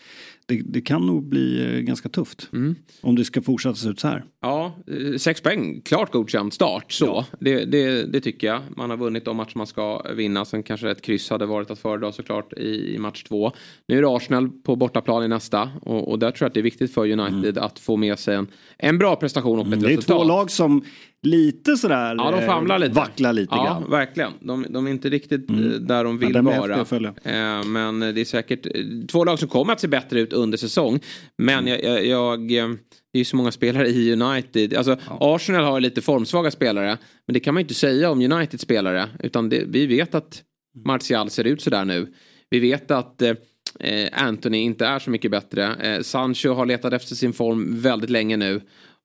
det, det kan nog bli eh, ganska tufft. Mm. Om det ska fortsätta se ut så här. Ja, eh, sex poäng, klart godkänd start. Så, Ja. det, det, det tycker jag. Man har vunnit de matcher man ska vinna. Sen kanske ett kryss hade varit att föredra såklart i, match två. Nu är det Arsenal på bortaplan i nästa. Och, och där tror jag att det är viktigt för United att få med sig en, en bra prestation och ett Mm. Det är resultat. två lag som lite sådär Ja, de famlar eh, lite. vacklar lite ja, grann. verkligen. De, de är inte riktigt eh, där de vill är vara. Eh, Men det är säkert två lag som kommer att se bättre ut under säsong. Men Mm. jag, jag, jag det är ju så många spelare i United. Alltså, Arsenal har lite formsvaga spelare. Men det kan man ju inte säga om Uniteds spelare. Utan det, vi vet att Martial ser ut sådär nu. Vi vet att eh, Anthony inte är så mycket bättre. Eh, Sancho har letat efter sin form väldigt länge nu.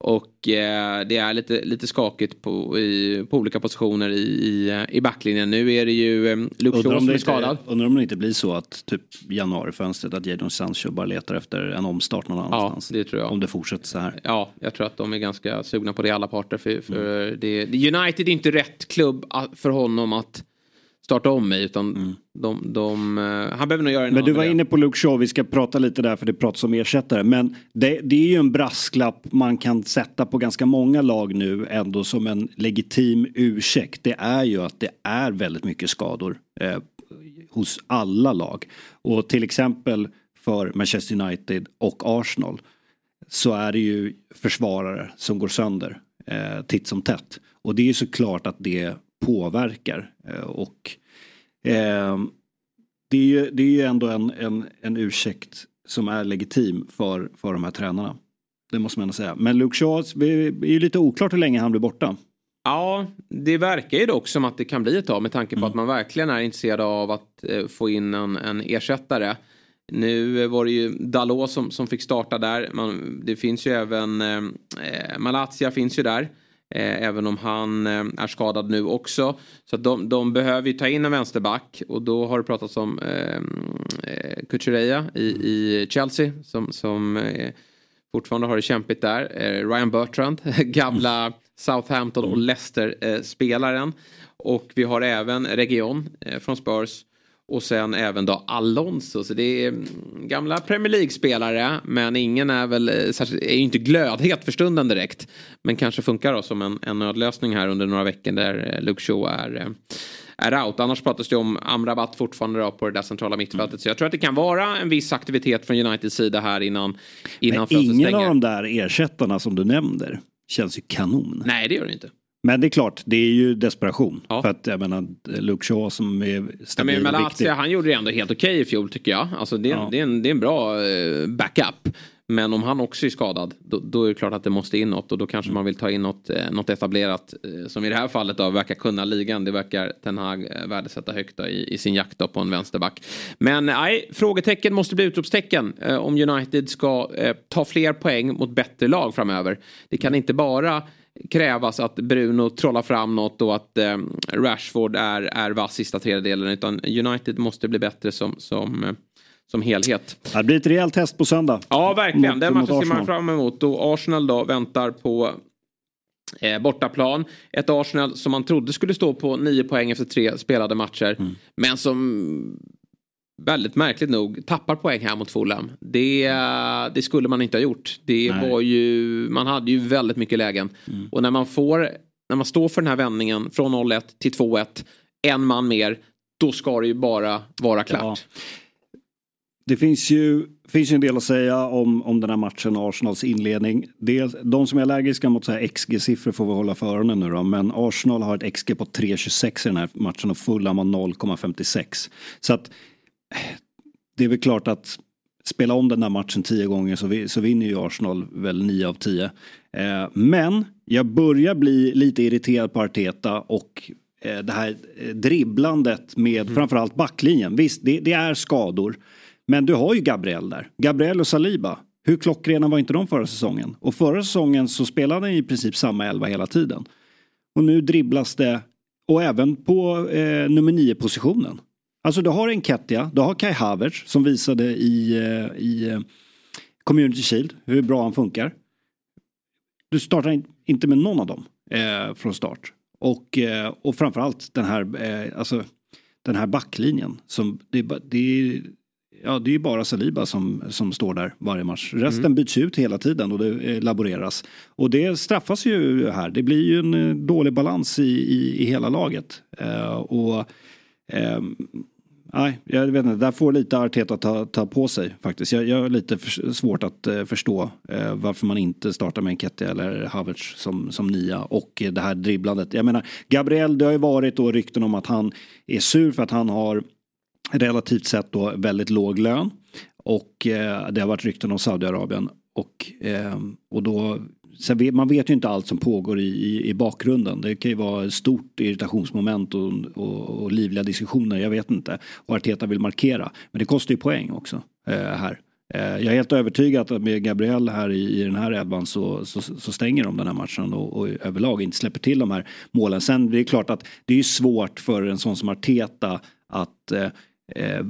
Och eh, det är lite, lite skakigt på, i, på olika positioner i, i, i backlinjen. Nu är det ju eh, Luke Shaw om, som är skadad. undrar om det inte blir så att typ januarifönstret att Jadon Sancho bara letar efter en omstart någon Ja, annanstans. det tror jag. Om det fortsätter så här. Ja, jag tror att de är ganska sugna på det alla parter. För, för det, det- United är inte rätt klubb att- för honom att starta om i. Utan de, de, eh, han behöver nog göra en Men du var inne på Luke Shaw, vi ska prata lite där för det pratas om ersättare. Men det, det är ju en brasklapp man kan sätta på ganska många lag nu ändå som en legitim ursäkt. Det är ju att det är väldigt mycket skador eh, hos alla lag. Och till exempel för Manchester United och Arsenal så är det ju försvarare som går sönder eh, titt som tätt. Och det är ju såklart att det påverkar. Eh, och eh, det är ju, det är ju ändå en, en, en ursäkt som är legitim för, för de här tränarna. Det måste man ändå säga. Men Luke Shaw, det är ju lite oklart hur länge han blir borta. Ja, det verkar ju dock som att det kan bli ett tag med tanke på att man verkligen är intresserad av att eh, få in en, en ersättare. Nu var det ju Dalot som, som fick starta där. Man, det finns ju även eh, Malaysia finns ju där. Eh, även om han eh, är skadad nu också. Så de, de behöver ju ta in en vänsterback. Och då har det pratats om eh, eh, Kukureya i, i Chelsea. Som, som eh, fortfarande har det kämpigt där. Eh, Ryan Bertrand, gamla Southampton och Leicester-spelaren. och vi har även Region eh, från Spurs. Och sen även då Alonso. Så det är mm, gamla Premier League-spelare. Men ingen är väl eh, är ju inte glödhet för stunden direkt. Men kanske funkar då som en, en nödlösning här under några veckor där eh, Luke Shaw är, eh, är out. Annars pratas det om Amrabat fortfarande då på det där centrala mittfältet. Så jag tror att det kan vara en viss aktivitet från Uniteds sida här innan, innan Men ingen stänger. av de där ersättarna som du nämner känns ju kanon. Nej, det gör det inte. Men det är klart, det är ju desperation. Ja. För att jag menar, Luke Shaw som är Ja, stabil men och viktig. Han gjorde det ändå helt okej i fjol tycker jag. Alltså, det, är, Ja. det, är en, det är en bra eh, backup. Men om han också är skadad, då, då är det klart att det måste in något. Och då kanske man vill ta in något, eh, något etablerat. Eh, som i det här fallet då verkar kunna ligan. Det verkar Ten Hag värdesätta högt då, i, i sin jakt då, på en vänsterback. Men nej, frågetecken måste bli utropstecken. Eh, om United ska eh, ta fler poäng mot bättre lag framöver. Det kan inte bara krävas att Bruno trollar fram något och att eh, Rashford är, är vass sista tredjedelen. Utan United måste bli bättre som, som, eh, som helhet. Det blir ett rejält test på söndag. Ja, verkligen. Mot- Den matchen ser man fram emot. Och Arsenal då väntar på eh, bortaplan. Ett Arsenal som man trodde skulle stå på nio poäng efter tre spelade matcher. Mm. Men som väldigt märkligt nog tappar poäng här mot Fulham. Det, det skulle man inte ha gjort. Det Nej. var ju, man hade ju väldigt mycket lägen. Mm. Och när man får, när man står för den här vändningen från 0-1 till 2-1, en man mer, då ska det ju bara vara klart. Det finns ju, finns ju en del att säga om, om den här matchen och Arsenals inledning. Dels, de som är allergiska mot så här XG-siffror får vi hålla för öronen nu då. Men Arsenal har ett XG på 3,26 i den här matchen och Fulham har 0,56. Så att det är väl klart att spela om den där matchen tio gånger så, vi, så vinner ju Arsenal väl nio av tio. Eh, men jag börjar bli lite irriterad på Arteta och eh, det här eh, dribblandet med mm. framförallt backlinjen. Visst, det, det, är skador. Men du har ju Gabriel där. Gabriel och Saliba. Hur klockrena var inte de förra säsongen? Och förra säsongen så spelade han i princip samma elva hela tiden. Och nu dribblas det, och även på eh, nummer nio positionen. Alltså du har Enketia, du har Kai Havertz som visade i, eh, i eh, Community Shield hur bra han funkar. Du startar inte med någon av dem eh, från start. Och, eh, och framförallt den här, eh, alltså, den här backlinjen. Som det, det, ja, det är ju bara Saliba som, som står där varje match. Resten mm. byts ut hela tiden och det laboreras. Och det straffas ju här. Det blir ju en dålig balans i, i, i hela laget. Eh, och ehm, Nej, jag vet inte. Där får lite Arteta ta, ta på sig faktiskt. Jag, jag har lite för, svårt att eh, förstå eh, varför man inte startar med Enketia eller Havertz som, som nia och eh, det här dribblandet. Jag menar, Gabriel, det har ju varit då rykten om att han är sur för att han har relativt sett då väldigt låg lön. Och eh, det har varit rykten om Saudiarabien. Och, eh, och då Vet, man vet ju inte allt som pågår i, i, i, bakgrunden. Det kan ju vara ett stort irritationsmoment och, och, och, livliga diskussioner, jag vet inte. Och Arteta vill markera. Men det kostar ju poäng också eh, här. Eh, jag är helt övertygad att med Gabriel här i, i den här elvan så, så, så, stänger de den här matchen och, och överlag inte släpper till de här målen. Sen det är klart att det är svårt för en sån som Arteta att eh, eh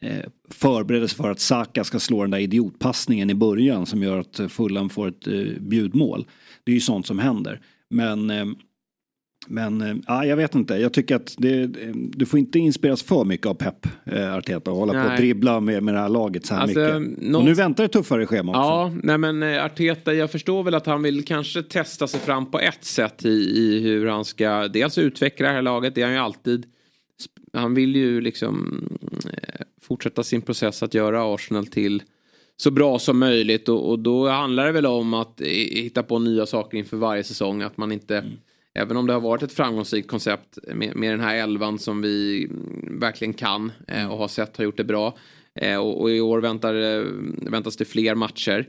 eh förbereder sig för att Saka ska slå den där idiotpassningen i början som gör att Fulham får ett eh, bjudmål. Det är ju sånt som händer. Men eh, men äh, jag vet inte, jag tycker att det, du får inte inspireras för mycket av Pep Arteta och hålla nej. på och dribbla med, med det här laget så här alltså, mycket. Någon... Och nu väntar ett tuffare schema också. Ja, nej men Arteta, jag förstår väl att han vill kanske testa sig fram på ett sätt i, i hur han ska dels utveckla det här laget, det är han ju alltid. Han vill ju liksom fortsätta sin process att göra Arsenal till så bra som möjligt och, och, då handlar det väl om att hitta på nya saker inför varje säsong. Att man inte, mm. även om det har varit ett framgångsrikt koncept med, med den här elvan som vi verkligen kan eh, och har sett har gjort det bra. Eh, och, och, i år väntar, eh, väntas det fler matcher.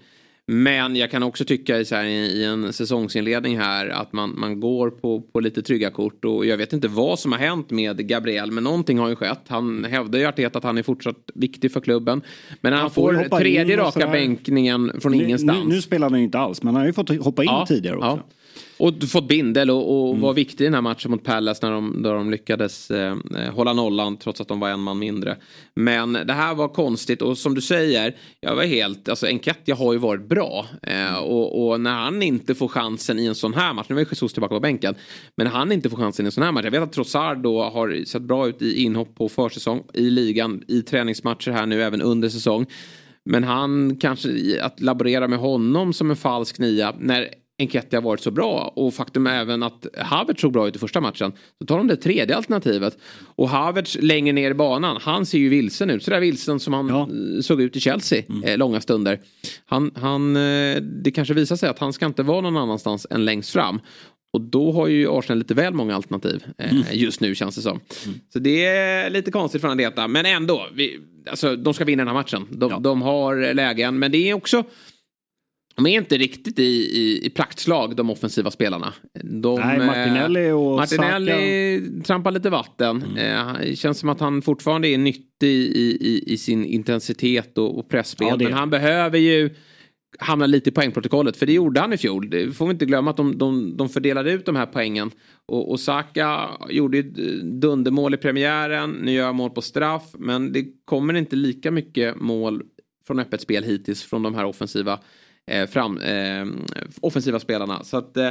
Men jag kan också tycka så här, i en säsongsinledning här att man, man går på, på lite trygga kort. Och jag vet inte vad som har hänt med Gabriel men någonting har ju skett. Han hävdar ju Arteta att han är fortsatt viktig för klubben. Men han, han får, får tredje raka bänkningen från nu, ingenstans. Nu, nu, spelar han ju inte alls men han har ju fått hoppa in ja, tidigare också. Ja. Och fått bindel och, och mm. var viktig i den här matchen mot Palace när de, där de lyckades eh, hålla nollan trots att de var en man mindre. Men det här var konstigt och som du säger, jag var helt, alltså Enketia har ju varit bra. Eh, och, och, när han inte får chansen i en sån här match, nu var Jesus tillbaka på bänken, men när han inte får chansen i en sån här match, jag vet att Trossard då har sett bra ut i inhopp på försäsong, i ligan, i träningsmatcher här nu även under säsong. Men han kanske, att laborera med honom som en falsk nia när Enketia har varit så bra och faktum är även att Havertz såg bra ut i första matchen. Så tar de det tredje alternativet. Och Havertz längre ner i banan, han ser ju vilsen ut. Sådär vilsen som han ja. såg ut i Chelsea mm. eh, långa stunder. Han, han, eh, det kanske visar sig att han ska inte vara någon annanstans än längst fram. Och då har ju Arsenal lite väl många alternativ eh, mm. just nu känns det som. Mm. Så det är lite konstigt från Adeta. Men ändå, vi, alltså, de ska vinna den här matchen. De, ja. de har lägen. Men det är också de är inte riktigt i, i, i praktslag de offensiva spelarna. De, Nej, Martinelli och Martinelli Saka. trampar lite vatten. Mm. Eh, känns som att han fortfarande är nyttig i, i, i sin intensitet och, och pressspel. Ja, men han behöver ju hamna lite i poängprotokollet. För det gjorde han i fjol. Det får vi inte glömma att de, de, de fördelade ut de här poängen. Och, och Saka gjorde ett dundermål i premiären. Nu gör mål på straff. Men det kommer inte lika mycket mål från öppet spel hittills från de här offensiva eh, fram, eh, offensiva spelarna. Så att eh,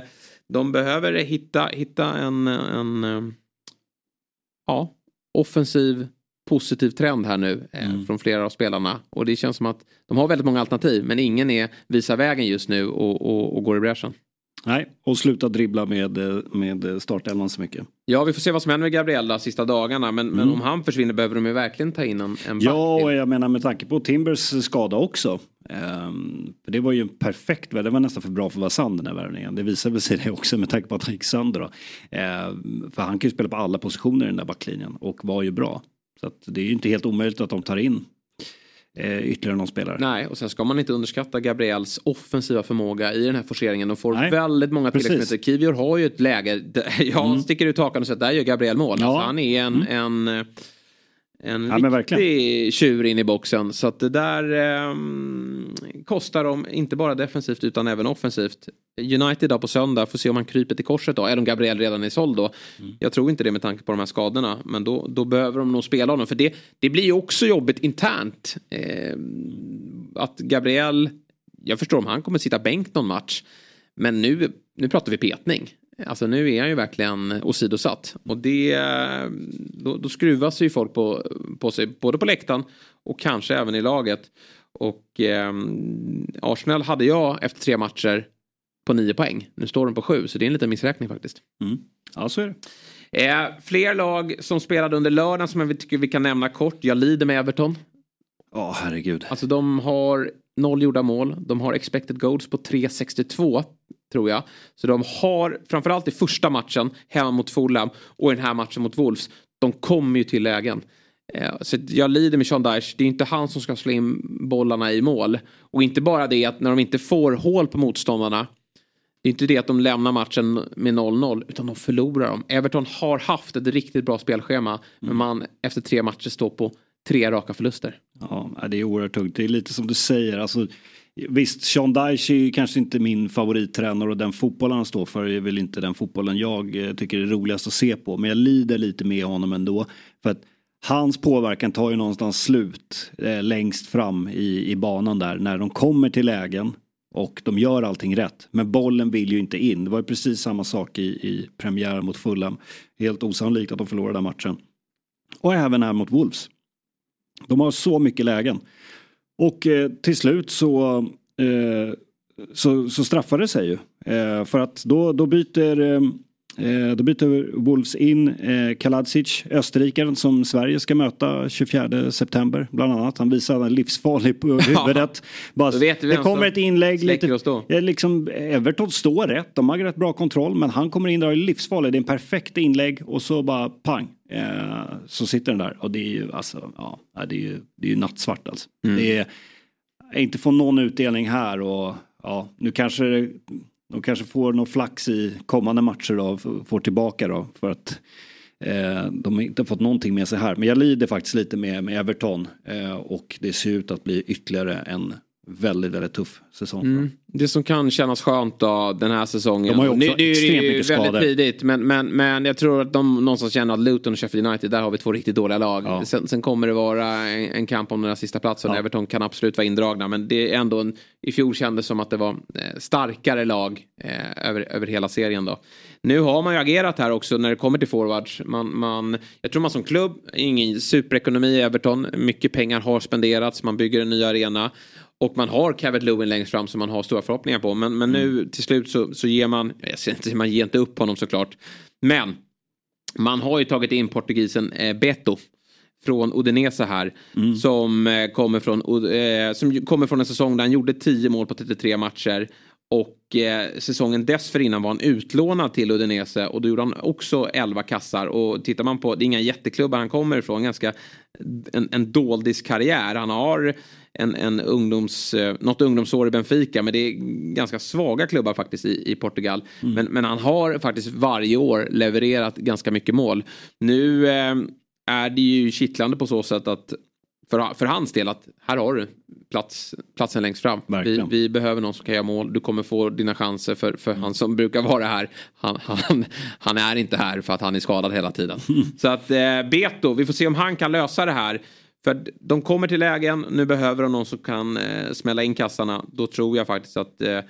de behöver hitta, hitta en, en eh, ja, offensiv positiv trend här nu eh, mm. från flera av spelarna. Och det känns som att de har väldigt många alternativ men ingen är visar vägen just nu och, och, och går i bräschen. Nej, och sluta dribbla med, med startelvan så mycket. Ja, vi får se vad som händer med Gabriella sista dagarna. Men, mm. men om han försvinner behöver de ju verkligen ta in en, en Ja, och jag menar med tanke på Timbers skada också. Um, det var ju en perfekt, det var nästan för bra för att vara sann den här värvningen. Det visade sig det också med tanke på att han gick sönder. Då. Uh, för han kan ju spela på alla positioner i den där backlinjen och var ju bra. Så att det är ju inte helt omöjligt att de tar in eh, ytterligare någon spelare. Nej, och sen ska man inte underskatta Gabriels offensiva förmåga i den här forceringen. De får Nej, väldigt många tilläggsminuter. Kivior har ju ett läge, där jag Mm. sticker ut hakan och säger att där gör Gabriel mål. Ja. Alltså, han är en, en, eh, en Ja, riktig tjur in i boxen. Så att det där ehm, kostar dem inte bara defensivt utan även offensivt. United då på söndag, får se om han kryper till korset då. Eller om Gabriel redan är såld då. Mm. Jag tror inte det med tanke på de här skadorna. Men då, då behöver de nog spela honom. För det, det blir ju också jobbigt internt. Eh, att Gabriel, jag förstår om han kommer sitta bänk någon match. Men nu, nu pratar vi petning. Alltså nu är han ju verkligen åsidosatt. Och det, då, då skruvas ju folk på, på sig. Både på läktaren och kanske även i laget. Och eh, Arsenal hade jag efter tre matcher på nio poäng. Nu står de på sju, så det är en liten missräkning faktiskt. Mm. Ja, så är det. Eh, fler lag som spelade under lördagen som jag tycker vi kan nämna kort. Jag lider med Everton. Ja, herregud. Alltså de har noll gjorda mål. De har expected goals på 3,62 tror jag. Så de har, framförallt i första matchen hemma mot Fulham och i den här matchen mot Wolves, de kommer ju till lägen. Eh, så jag lider med Sean Dyche. Det är inte han som ska slå in bollarna i mål. Och inte bara det att när de inte får hål på motståndarna. Det är inte det att de lämnar matchen med 0-0 utan de förlorar dem. Everton har haft ett riktigt bra spelschema. Men man efter tre matcher står på tre raka förluster. Ja, det är oerhört tungt. Det är lite som du säger. Alltså, visst, Sean Dyche är ju kanske inte min favorittränare och den fotbollen han står för är väl inte den fotbollen jag eh, tycker är roligast att se på. Men jag lider lite med honom ändå. För att hans påverkan tar ju någonstans slut eh, längst fram i, i banan där. När de kommer till lägen och de gör allting rätt. Men bollen vill ju inte in. Det var ju precis samma sak i, i premiären mot Fulham. Helt osannolikt att de förlorade den matchen. Och även här mot Wolves. De har så mycket lägen. Och eh, till slut så, eh, så, så straffar det sig ju. Eh, för att då, då byter eh, eh, då byter Wolves in eh, Kaladzic, österrikaren som Sverige ska möta 24 september bland annat. Han visar att han är livsfarlig på huvudet. Bara, det kommer ett inlägg. Lite. Ja, liksom, Everton står rätt, de har rätt bra kontroll men han kommer in där och är livsfarlig. Det är en perfekt inlägg och så bara pang. Eh, så sitter den där och det är ju alltså, ja, det är ju, det är ju nattsvart alltså. Mm. Det är, inte få någon utdelning här och ja, nu kanske det- de kanske får någon flax i kommande matcher då, f- får tillbaka då för att eh, de har inte fått någonting med sig här. Men jag lider faktiskt lite med, med Everton eh, och det ser ut att bli ytterligare en väldigt, väldigt tuff säsong. Mm. Det som kan kännas skönt då den här säsongen. De har ju också nu, det är extremt ju mycket väldigt skador. tidigt men, men, men jag tror att de någonstans känner att Luton och Sheffield United där har vi två riktigt dåliga lag. Ja. Sen, sen kommer det vara en, en kamp om den här sista platsen. Ja. Everton kan absolut vara indragna men det är ändå en, i fjol kändes som att det var eh, starkare lag eh, över, över hela serien då. Nu har man ju agerat här också när det kommer till forwards. Man, man, jag tror man som klubb, ingen superekonomi i Everton, mycket pengar har spenderats, man bygger en ny arena. Och man har Cavett Lewin längst fram som man har stora förhoppningar på. Men, men nu till slut så, så ger man, jag säger inte, man ger inte upp honom såklart. Men man har ju tagit in portugisen eh, Beto från Udinese här. Som, eh, kommer från, eh, som kommer från en säsong där han gjorde 10 mål på 33 matcher. Och eh, säsongen dessförinnan var han utlånad till Udinese och då gjorde han också 11 kassar. Och tittar man på, det är inga jätteklubbar han kommer ifrån, ganska en, en doldis karriär. Han har en, en ungdoms, eh, något ungdomsår i Benfica men det är ganska svaga klubbar faktiskt i, i Portugal. Men, men han har faktiskt varje år levererat ganska mycket mål. Nu eh, är det ju kittlande på så sätt att för, för hans del att här har du plats, platsen längst fram. Vi, vi behöver någon som kan göra mål. Du kommer få dina chanser för, för han som brukar vara här. Han, han, han är inte här för att han är skadad hela tiden. Så att eh, Beto, vi får se om han kan lösa det här. För de kommer till lägen, nu behöver de någon som kan eh, smälla in kassarna. Då tror jag faktiskt att eh,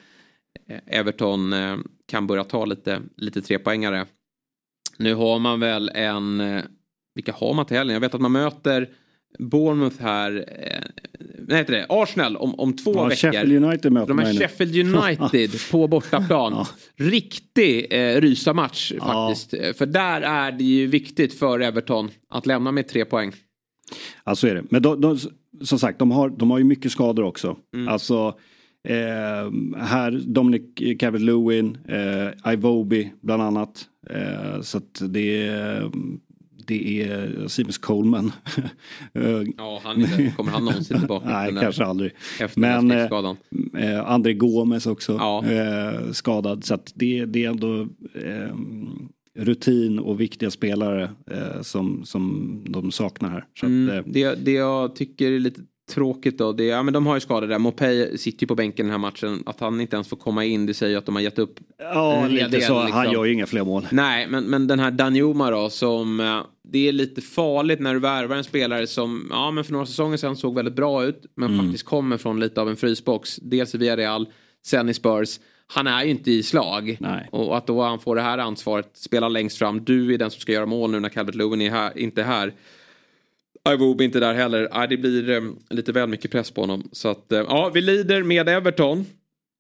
Everton eh, kan börja ta lite, lite trepoängare. Nu har man väl en, eh, vilka har man till helgen? Jag vet att man möter Bournemouth här, eh, vad heter det, Arsenal om, om två Ja, veckor. Sheffield United möter De här. Sheffield United på bortaplan. Ja. Riktig eh, rysamatch Ja. faktiskt. Eh, För där är det ju viktigt för Everton att lämna med tre poäng. Ja så är det. Men de, de, som sagt de har, de har ju mycket skador också. Mm. Alltså eh, här Dominic Calvert-Lewin, eh, Ivobi bland annat. Eh, så att det, är- det är Seamus Coleman. ja, han är, kommer han någonsin tillbaka? Nej, kanske aldrig. Efter Men eh, André Gomes också ja. eh, skadad. Så att det, det är ändå eh, rutin och viktiga spelare eh, som, som de saknar här. Så mm, att, eh, det, det jag tycker är lite tråkigt då. Det, ja, men de har ju skador där. Mopey sitter ju på bänken den här matchen. Att han inte ens får komma in det säger att de har gett upp. Ja, lite så. Liksom. Han gör ju inga fler mål. Nej, men, men den här Danjuma då som... Eh, det är lite farligt när du värvar en spelare som ja, men för några säsonger sedan såg väldigt bra ut. Men mm. faktiskt kommer från lite av en frysbox. Dels i Villarreal, sen i Spurs. Han är ju inte i slag. Nej. Och att då han får det här ansvaret, spela längst fram. Du är den som ska göra mål nu när Calvert Lewin är här, inte är här. Iwobi inte där heller. Ja, det blir eh, lite väl mycket press på honom. Så att, eh, ja, vi lider med Everton.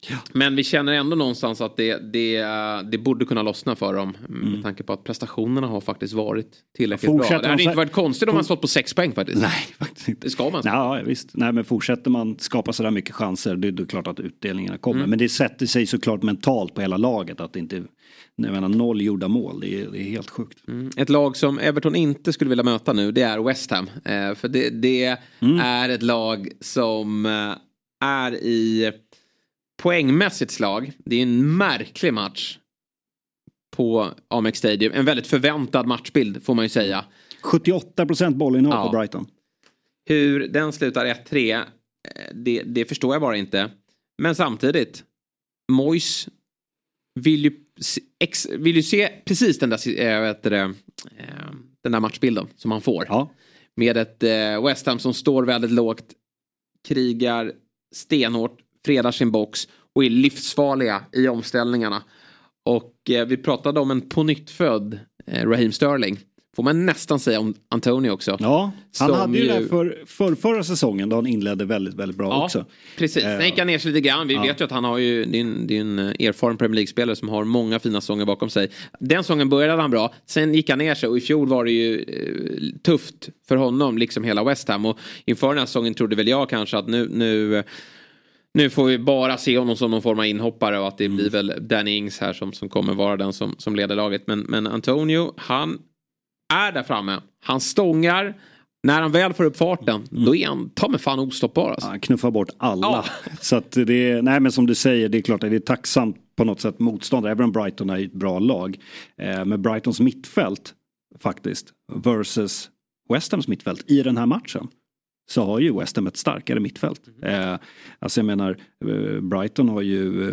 Ja. Men vi känner ändå någonstans att det, det, det borde kunna lossna för dem. Mm. Med tanke på att prestationerna har faktiskt varit tillräckligt fortsätter bra. Det hade inte varit konstigt om man stått på sex poäng faktiskt. Nej, faktiskt inte. Det ska man. Ja, visst. Nej, men fortsätter man skapa sådär mycket chanser, det är det klart att utdelningarna kommer. Mm. Men det sätter sig såklart mentalt på hela laget att det inte jag menar, noll gjorda mål, det är, det är helt sjukt. Mm. Ett lag som Everton inte skulle vilja möta nu, det är West Ham. Eh, för det, det mm. är ett lag som eh, är i poängmässigt slag. Det är en märklig match på Amex Stadium. En väldigt förväntad matchbild får man ju säga. 78% bollinnehav ja. på Brighton. Hur den slutar 1-3, eh, det, det, förstår jag bara inte. Men samtidigt, Mois vill ju, ex, vill ju se precis den där, äh, vet det, äh, den där matchbilden som han får. Ja. Med ett äh, West Ham som står väldigt lågt, krigar stenhårt, fredar sin box och är livsfarliga i omställningarna. Och eh, vi pratade om en pånyttfödd eh, Raheem Sterling. Får man nästan säga om Antonio också. Ja, han hade ju det för, för förra säsongen då han inledde väldigt, väldigt bra ja, också. Precis, sen gick han ner sig lite grann. Vi ja. vet ju att han har ju, det är en, erfaren Premier League-spelare som har många fina säsonger bakom sig. Den säsongen började han bra, sen gick han ner sig och i fjol var det ju eh, tufft för honom, liksom hela West Ham. Och inför den här säsongen trodde väl jag kanske att nu, nu nu får vi bara se honom som någon form av inhoppare och att det mm. blir väl Danny Ings här som, som kommer vara den som, som leder laget. Men, men Antonio, han är där framme. Han stångar. När han väl får upp farten, mm. då är han ta mig fan ostoppbar. Alltså. Han knuffar bort alla. Ja. Så att det är, nej men som du säger, det är klart att det är tacksamt på något sätt motståndare. Även om Brighton är ett bra lag. Eh, med Brightons mittfält faktiskt versus West Hams mittfält i den här matchen så har ju West Ham ett starkare mittfält. Mm. Eh, alltså jag menar, eh, Brighton har ju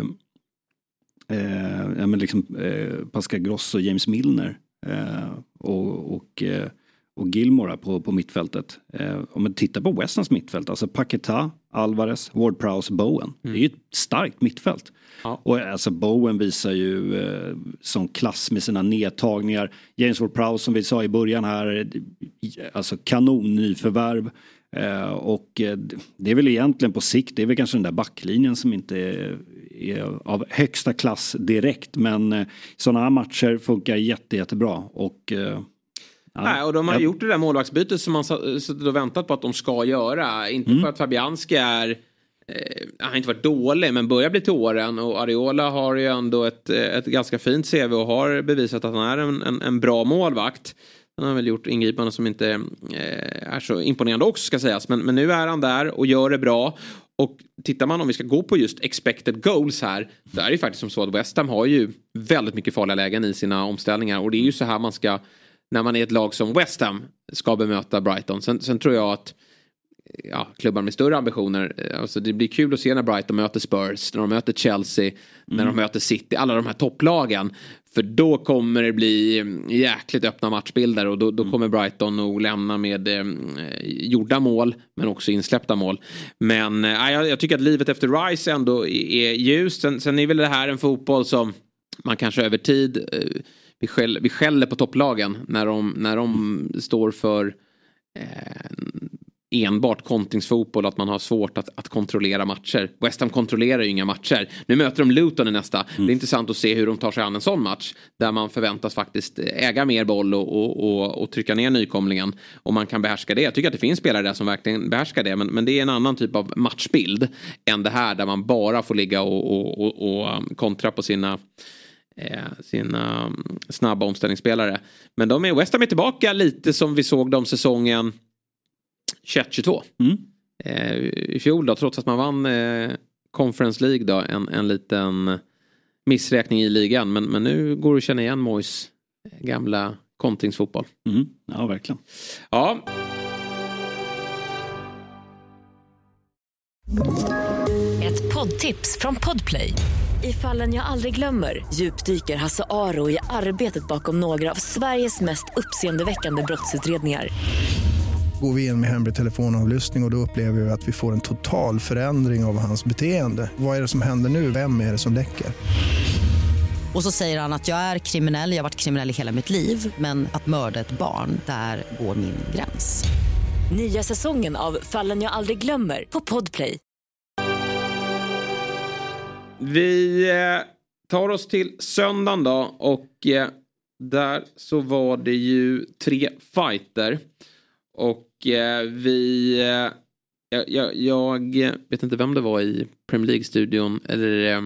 eh, ja, men liksom, eh, Pascal Gross och James Milner eh, och, och, eh, och Gilmore på, på mittfältet. Eh, om man tittar på West Hams mittfält, alltså Paqueta, Alvarez, Ward Prowse, Bowen. Mm. Det är ju ett starkt mittfält. Ja. Och alltså Bowen visar ju eh, sån klass med sina nedtagningar. James Ward Prowse som vi sa i början här, alltså kanon nyförvärv. Eh, och eh, det är väl egentligen på sikt, det är väl kanske den där backlinjen som inte är, av högsta klass direkt. Men eh, sådana här matcher funkar jätte, jättebra. Och, Ja, Nej, och de har jag... gjort det där målvaktsbytet som man suttit och väntat på att de ska göra. Inte mm. för att Fabianski är eh, han har inte varit dålig men börjar bli till åren och Ariola har ju ändå ett, ett ganska fint CV och har bevisat att han är en, en, en bra målvakt. Han har väl gjort ingripanden som inte eh, är så imponerande också ska sägas. Men, men nu är han där och gör det bra. Och tittar man om vi ska gå på just expected goals här. Då är det faktiskt som så att West Ham har ju väldigt mycket farliga lägen i sina omställningar. Och det är ju så här man ska, när man är ett lag som West Ham ska bemöta Brighton. Sen, sen tror jag att ja, klubbar med större ambitioner. Eh, alltså det blir kul att se när Brighton möter Spurs, när de möter Chelsea, mm. när de mm. möter City, alla de här topplagen. För då kommer det bli jäkligt öppna matchbilder och då, då mm. kommer Brighton nog lämna med eh, gjorda mål men också insläppta mål. Men eh, jag, jag, tycker att livet efter Rice ändå är ljust. Sen, sen är väl det här en fotboll som man kanske över tid eh, vi, skäll, vi skäller på topplagen när de, när de står för eh, enbart kontringsfotboll att man har svårt att, att kontrollera matcher. West Ham kontrollerar ju inga matcher. Nu möter de Luton i nästa. Mm. Det är mm. intressant att se hur de tar sig an en sån match. Där man förväntas faktiskt äga mer boll och, och, och, och trycka ner nykomlingen. Och man kan behärska det. Jag tycker att det finns spelare där som verkligen behärskar det. Men, men det är en annan typ av matchbild än det här där man bara får ligga och, och, och, och um, kontra på sina eh, sina um, snabba omställningsspelare. Men de är, West Ham är tillbaka lite som vi såg dem säsongen 21-22. Mm. Eh, I fjol då, trots att man vann eh, Conference League då, en, en liten missräkning i ligan. Men, men nu går det att känna igen Mois gamla kontringsfotboll. Mm. Ja, verkligen. Ja. Ett poddtips från Podplay. I fallen jag aldrig glömmer djupdyker Hasse Aro i arbetet bakom några av Sveriges mest uppseendeväckande brottsutredningar. Går vi in med hemlig telefonavlyssning och, och då upplever vi att vi får en total förändring av hans beteende. Vad är det som händer nu? Vem är det som läcker? Och så säger han att jag är kriminell, jag har varit kriminell i hela mitt liv men att mörda ett barn, där går min gräns. Nya säsongen av Fallen jag aldrig glömmer på Podplay. Vi eh, tar oss till söndagen då och eh, där så var det ju tre fighter. Och vi... Eh, jag, jag, jag, vet inte vem det var i Premier League-studion eller eh,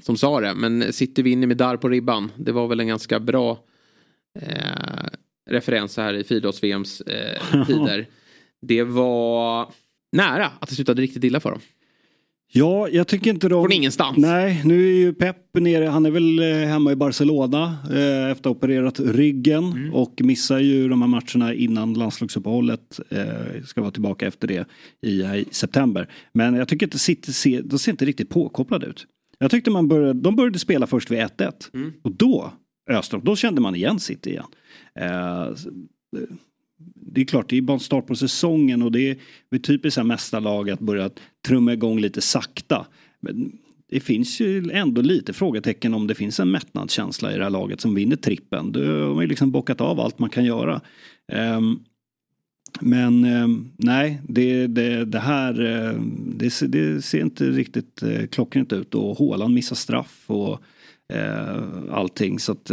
som sa det. Men sitter vi inne med darr på ribban. Det var väl en ganska bra eh, referens här i friidrotts-VMs eh, tider. det var nära att det slutade riktigt illa för dem. Ja, jag tycker inte de... Från ingenstans. Nej, nu är ju Pep nere. Han är väl eh, hemma i Barcelona eh, efter att ha opererat ryggen. Mm. Och missar ju de här matcherna innan landslagsuppehållet. Eh, ska vara tillbaka efter det i, i, september. Men jag tycker inte City ser, de ser inte riktigt påkopplade ut. Jag tyckte man började, de började spela först vid 1-1. Mm. Och då öste Då kände man igen City igen. Eh, det är klart, det är bara en start på säsongen och det är typiskt mästarlag att börja trumma igång lite sakta. Men det finns ju ändå lite frågetecken om det finns en mättnadskänsla i det här laget som vinner trippen. De har ju liksom bockat av allt man kan göra. Um, men um, nej, det, det, det här ehm, det, det, ser inte riktigt eh, klockrent ut och Håland missar straff och uh, allting. Så att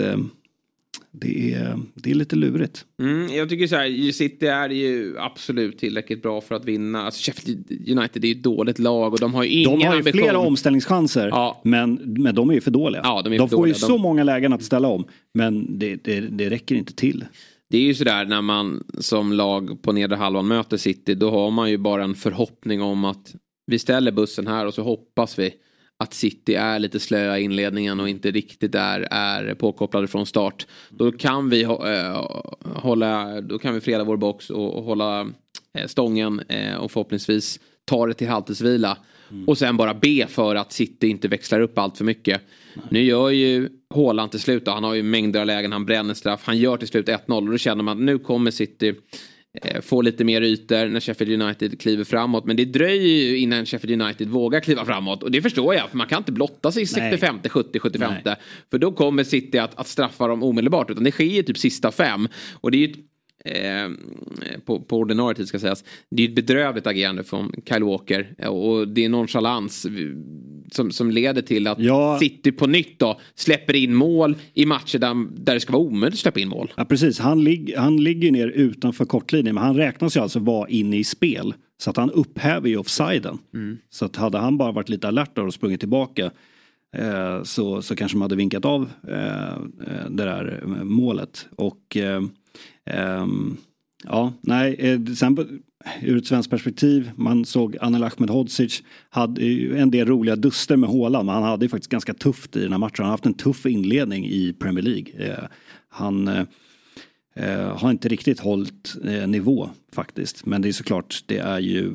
det är, det är lite lurigt. Mm, jag tycker så här, City är ju absolut tillräckligt bra för att vinna. Alltså Sheffield United är ju ett dåligt lag och de har ju ingen De har ju flera omställningschanser ja. men, men de är ju för dåliga. Ja, de, de får dåliga. ju så många lägen att ställa om men det, det, det räcker inte till. Det är ju sådär när man som lag på nedre halvan möter City då har man ju bara en förhoppning om att vi ställer bussen här och så hoppas vi att City är lite slöa i inledningen och inte riktigt är, är påkopplade från start. Då kan vi äh, hålla, då kan vi freda vår box och, och hålla äh, stången äh, och förhoppningsvis ta det till halvtidsvila. Mm. Och sen bara be för att City inte växlar upp allt för mycket. Nej. Nu gör ju Haaland till slut, då, han har ju mängder av lägen, han bränner straff, han gör till slut 1-0 och då känner man att nu kommer City Eh, få lite mer ytor när Sheffield United kliver framåt. Men det dröjer ju innan Sheffield United vågar kliva framåt. Och det förstår jag, för man kan inte blotta sig i 65, 70, 75. Nej. För då kommer City att, att straffa dem omedelbart. Utan det sker ju typ sista fem. Och det är ju Eh, på, på ordinarie tid ska sägas. Det är ett bedrövligt agerande från Kyle Walker och det är nonchalans som, som leder till att ja. City på nytt då släpper in mål i matcher där, där det ska vara omöjligt att släppa in mål. Ja precis, han, lig, han ligger ner utanför kortlinjen men han räknas ju alltså vara inne i spel. Så att han upphäver ju offsiden. Mm. Så att hade han bara varit lite alert och sprungit tillbaka eh, så, så kanske man hade vinkat av eh, eh det där målet. Och eh, Um, ja, nej, eh, sen ur ett svenskt perspektiv, man såg Anel Ahmedhodzic hade en del roliga duster med Håland, men han hade ju faktiskt ganska tufft i den här matchen. Han har haft en tuff inledning i Premier League. Uh, han uh, har inte riktigt hållit uh, nivå faktiskt, men det är såklart, det är ju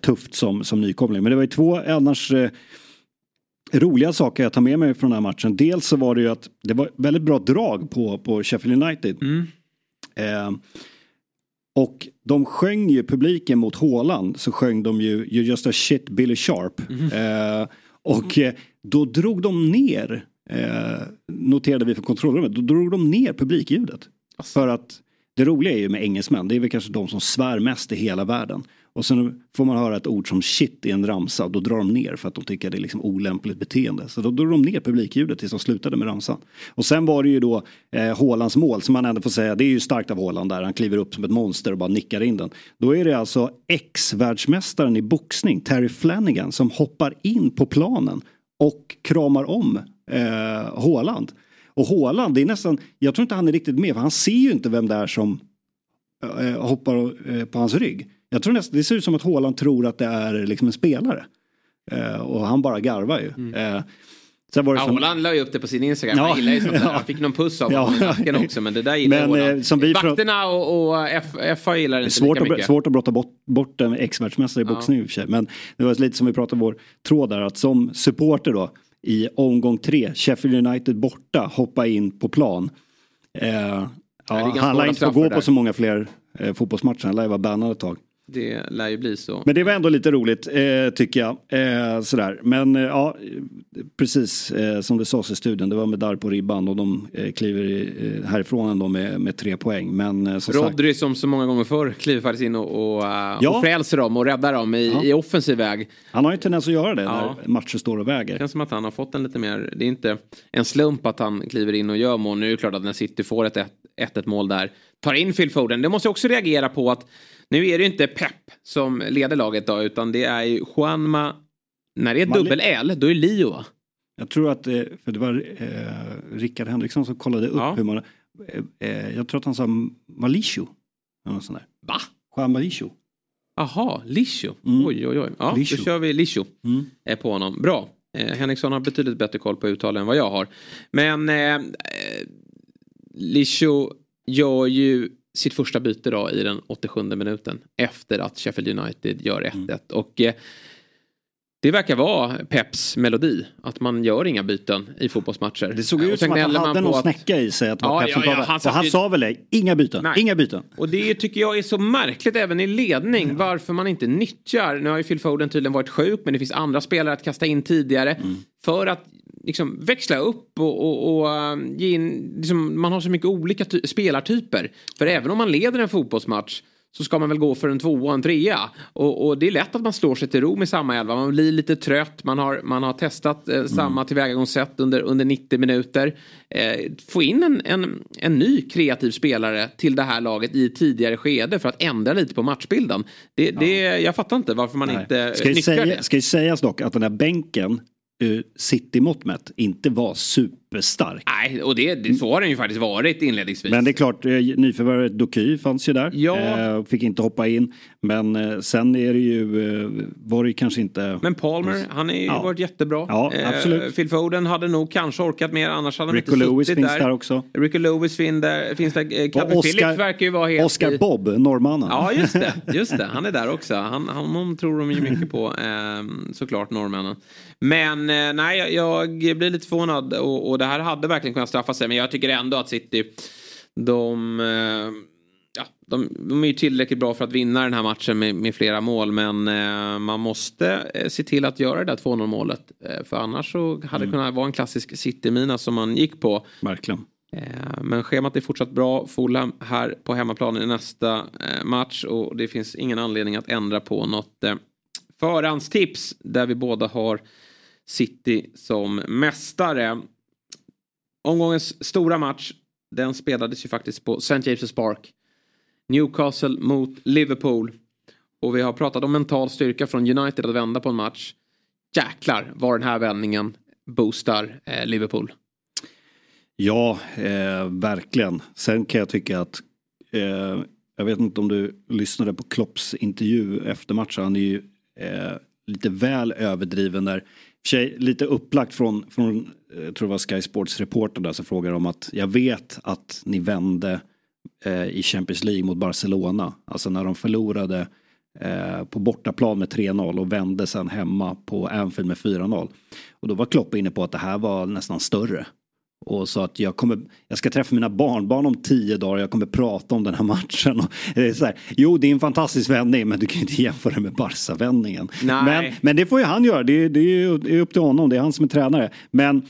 tufft som, som nykomling. Men det var ju två annars roliga saker jag tar med mig från den här matchen. Dels så var det ju att det var väldigt bra drag på, på Sheffield United. Mm. Eh, och de sjöng ju publiken mot Håland så sjöng de ju You just a shit Billy Sharp. Mm. Eh, och eh, då drog de ner, eh, noterade vi från kontrollrummet, då drog de ner publikljudet. Alltså. För att det roliga är ju med engelsmän, det är väl kanske de som svär mest i hela världen. Och sen får man höra ett ord som shit i en ramsa. Då drar de ner för att de tycker det är liksom olämpligt beteende. Så då drar de ner publikljudet tills de slutade med ramsan. Och sen var det ju då eh, Hålands mål som man ändå får säga. Det är ju starkt av Håland där. Han kliver upp som ett monster och bara nickar in den. Då är det alltså ex-världsmästaren i boxning, Terry Flanagan, som hoppar in på planen och kramar om eh, Håland. Och Håland, det är nästan, jag tror inte han är riktigt med för han ser ju inte vem det är som eh, hoppar eh, på hans rygg. Jag tror nästan, det ser ut som att Håland tror att det är liksom en spelare. Eh, och han bara garvar ju. Mm. Eh, Sen var det ja, som... Håland la ju upp det på sin Instagram. Ja, han gillar ju sånt där. Han fick någon puss av ja. nacken också. Men det där gillar men, eh, som vi Vakterna och, och FA gillar det inte svårt lika mycket. Svårt att brotta bort, bort en ex-världsmästare i boxning ja. i och för sig. Men det var lite som vi pratade om vår tråd där. Att som supporter då i omgång tre, Sheffield United borta, hoppa in på plan. Eh, ja, han lär inte få gå på så många fler eh, fotbollsmatcher. Han lär ju vara bannad ett tag. Det lär ju bli så. Men det var ändå lite roligt eh, tycker jag. Eh, sådär. Men eh, ja, precis eh, som det sades i studion. Det var med där på ribban och de eh, kliver eh, härifrån ändå med, med tre poäng. Men som Rodri sagt... som så många gånger förr kliver faktiskt in och, och, ja. och frälser dem och räddar dem i, ja. i offensiv väg. Han har ju tendens att göra det ja. när matcher står och väger. Det känns som att han har fått en lite mer, det är inte en slump att han kliver in och gör mål. Nu är det klart att när City får ett 1-1 mål där, tar in Phil Foden. Det måste jag också reagera på att nu är det inte Pep som leder laget då, utan det är ju Juanma. När det är dubbel L, då är det Lio va? Jag tror att det, för det var eh, Rickard Henriksson som kollade upp ja. hur man... Eh, eh jag tror att han sa Malisho. Sån där. Va? Juan Malisho. Jaha, Lisho. Mm. Oj, oj, oj. Ja, Lisho. då kör vi Lisho mm. Eh, på honom. Bra. Eh, Henriksson har betydligt bättre koll på uttal än vad jag har. Men eh, eh Lisho gör ju sitt första byte då i den 87 minuten efter att Sheffield United gör 1-1. Mm. Och eh, det verkar vara Peps melodi. Att man gör inga byten i fotbollsmatcher. Det såg ut som att han hade någon att... snäcka i sig. Att ja, Pep ja, ja, han, han sa väl det, inga byten, Nej. inga byten. Och det tycker jag är så märkligt även i ledning. Mm. Varför man inte nyttjar, nu har ju Phil Foden tydligen varit sjuk men det finns andra spelare att kasta in tidigare. Mm. För att liksom växla upp och, och, och um, ge in, liksom, man har så mycket olika spelartyper. För även om man leder en fotbollsmatch så ska man väl gå för en tvåa och en trea. Och, och, det är lätt att man slår sig till ro med samma elva. Man blir lite trött. Man har, man har testat eh, samma mm. tillvägagångssätt under, under 90 minuter. Eh, få in en, en, en ny kreativ spelare till det här laget i tidigare skede för att ändra lite på matchbilden. Det, det, Jag fattar inte varför man Nej. inte ska nyttjar säga, det. Ska ju sägas dock att den här bänken Eh, city-mått mätt inte var super superstark. Nej, och det, det, så har den ju faktiskt varit inledningsvis. Men det är klart, uh, nyförvärvet Doky fanns ju där. Ja. Uh, fick inte hoppa in. Men uh, sen är det ju, var det ju kanske inte... Men Palmer, han har ju ja. varit jättebra. Ja, absolut. Phil Foden hade nog kanske orkat mer, annars hade han Rico inte Lewis finns där. där också. Rico Lewis fin där, finns där. Calvin Oscar, Phillips verkar ju vara helt... Oscar. Bob, norrmannen. Ja, just det. Just det. Han är där också. Han, honom tror de ju mycket på, såklart norrmännen. Men eh, nej, jag blir lite förvånad och, och det här hade verkligen kunnat straffa sig. Men jag tycker ändå att City, de, eh, ja, de, de är ju tillräckligt bra för att vinna den här matchen med, med flera mål. Men eh, man måste se till att göra det där 2-0 målet. För annars så hade det mm. kunnat vara en klassisk City-mina som man gick på. Verkligen. Men schemat är fortsatt bra. Fulham här på hemmaplan i nästa match och det finns ingen anledning att ändra på något förhandstips där vi båda har City som mästare. Omgångens stora match, den spelades ju faktiskt på St. James' Park. Newcastle mot Liverpool. Och vi har pratat om mental styrka från United att vända på en match. Jäklar vad den här vändningen boostar eh, Liverpool. Ja, eh, verkligen. Sen kan jag tycka att eh, jag vet inte om du lyssnade på Klopps intervju efter matchen. Han är ju eh, lite väl överdriven där sig lite upplagt från, från jag tror det var Sky Sports reporter där som frågar om att jag vet att ni vände eh, i Champions League mot Barcelona. Alltså när de förlorade eh, på bortaplan med 3-0 och vände sen hemma på Anfield med 4-0. Och då var Klopp inne på att det här var nästan större. Och sa att jag, kommer, jag ska träffa mina barnbarn om tio dagar och jag kommer prata om den här matchen. Och det är så här, jo, det är en fantastisk vändning men du kan inte jämföra med Barca-vändningen. Men, men det får ju han göra, det, det är upp till honom, det är han som är tränare. Men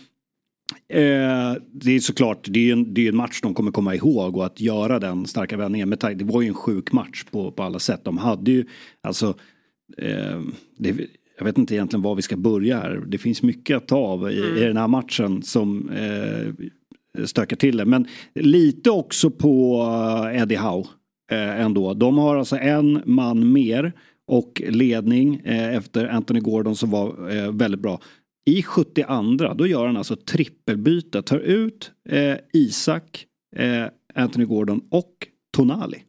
eh, det är såklart, det är, en, det är en match de kommer komma ihåg och att göra den starka vändningen. Med, det var ju en sjuk match på, på alla sätt. De hade ju, alltså, eh, det, jag vet inte egentligen var vi ska börja här. Det finns mycket att ta av i, mm. i den här matchen som eh, stökar till det. Men lite också på eh, Eddie Howe eh, ändå. De har alltså en man mer och ledning eh, efter Anthony Gordon som var eh, väldigt bra. I 72 då gör han alltså trippelbyte. Tar ut eh, Isak, eh, Anthony Gordon och Tonali.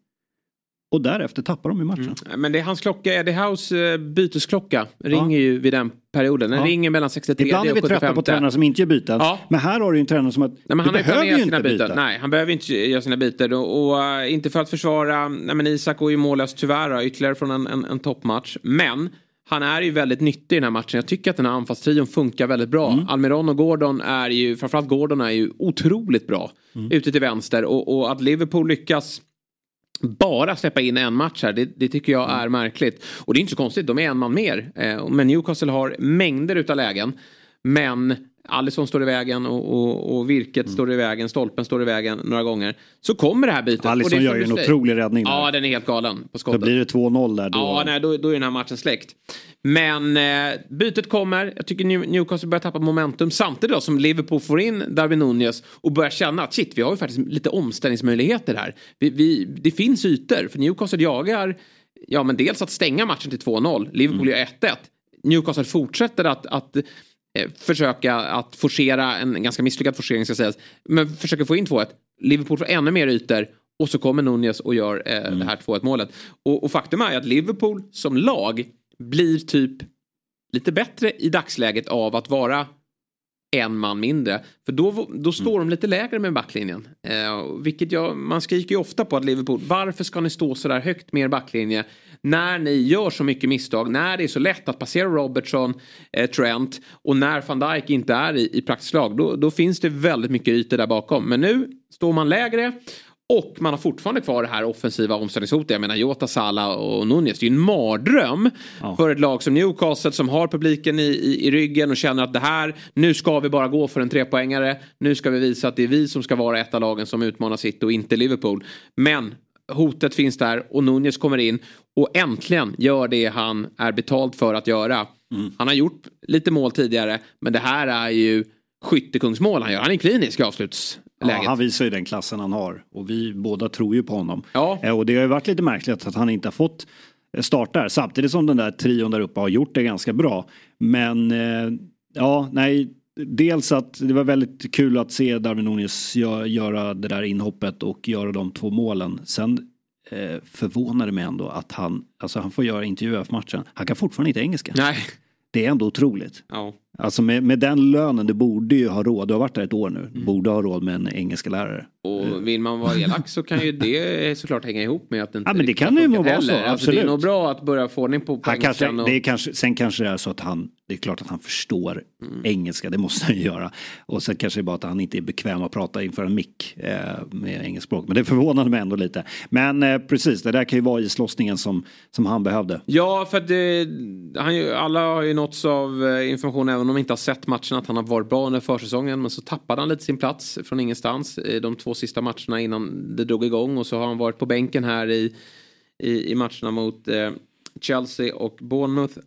Och därefter tappar de i matchen. Mm. Men det är hans klocka, Eddie House eh, bytesklocka ringer ja. ju vid den perioden. Den ja. ringer mellan 63 Ibland är vi trötta på tränare som inte gör byten. Ja. Men här har du ju en tränare som att nej, han behöver ju inte byta. byta. Nej, han behöver inte göra sina byten. Och, och uh, inte för att försvara, nej men Isak går ju mållös tyvärr ytterligare från en, en, en toppmatch. Men han är ju väldigt nyttig i den här matchen. Jag tycker att den här anfallstrion funkar väldigt bra. Mm. Almiron och Gordon är ju, framförallt Gordon är ju otroligt bra. Mm. Ute till vänster och, och att Liverpool lyckas bara släppa in en match här, det, det tycker jag är märkligt. Och det är inte så konstigt, de är en man mer. Eh, men Newcastle har mängder utav lägen. Men Alisson står i vägen och, och, och virket mm. står i vägen, stolpen står i vägen några gånger. Så kommer det här bytet. Alisson gör ju en otrolig räddning. Där. Ja, den är helt galen på skottet. Då blir det 2-0 där. Då... Ja, nej, då, då är den här matchen släckt. Men eh, bytet kommer. Jag tycker Newcastle börjar tappa momentum. Samtidigt då som Liverpool får in Darwin Nunez och börjar känna att shit, vi har ju faktiskt lite omställningsmöjligheter här. Vi, vi, det finns ytor, för Newcastle jagar ja, men dels att stänga matchen till 2-0. Liverpool mm. gör 1-1. Newcastle fortsätter att, att försöka att forcera en ganska misslyckad forcering ska sägas. Men försöker få in 2-1. Liverpool får ännu mer ytor och så kommer Nunez och gör eh, mm. det här 2-1 målet. Och, och, faktum är att Liverpool som lag blir typ lite bättre i dagsläget av att vara en man mindre. För då, då står mm. de lite lägre med backlinjen. Eh, vilket jag, man skriker ju ofta på att Liverpool, varför ska ni stå så där högt med er backlinje? När ni gör så mycket misstag, när det är så lätt att passera Robertson, eh, Trent och när van Dijk inte är i, i praktiskt lag, då, då finns det väldigt mycket ytor där bakom. Men nu står man lägre och man har fortfarande kvar det här offensiva omställningshotet. Jag menar Jota, Salah och Nunez. Det är ju en mardröm ja. för ett lag som Newcastle som har publiken i, i, i, ryggen och känner att det här, nu ska vi bara gå för en trepoängare. Nu ska vi visa att det är vi som ska vara ett av lagen som utmanar City och inte Liverpool. Men hotet finns där och Nunez kommer in och äntligen gör det han är betald för att göra. Mm. Han har gjort lite mål tidigare men det här är ju skyttekungsmål han gör. Han är klinisk i avslutsläget. Ja, han visar ju den klassen han har och vi båda tror ju på honom. Ja. Eh, och det har ju varit lite märkligt att han inte har fått eh, starta där samtidigt som den där trion där uppe har gjort det ganska bra. Men eh, ja, nej, dels att det var väldigt kul att se Darwin Nunez göra det där inhoppet och göra de två målen. Sen eh, förvånade mig ändå att han, alltså han får göra intervjuer efter matchen. Han kan fortfarande inte engelska. Nej. Det är ändå otroligt. Ja. Alltså med, med den lönen, du borde ju ha råd, du har varit där ett år nu, mm. borde ha råd med en engelska lärare. Och vill man vara elak så kan ju det såklart hänga ihop med att det inte Ja men det kan ju vara så, absolut. Alltså, det är nog bra att börja få ordning på poängen. Och... Det är kanske, sen kanske det är så att han, det är klart att han förstår mm. engelska, det måste han göra. Och sen kanske det är bara att han inte är bekväm att prata inför en mick eh, med engelsk språk. Men det förvånade mig ändå lite. Men eh, precis, det där kan ju vara islossningen som, som han behövde. Ja, för att det, han, alla har ju nåtts av eh, information även om de inte har sett matchen att han har varit bra under försäsongen. Men så tappade han lite sin plats från ingenstans i de två sista matcherna innan det drog igång. Och så har han varit på bänken här i, i, i matcherna mot eh, Chelsea och Bournemouth.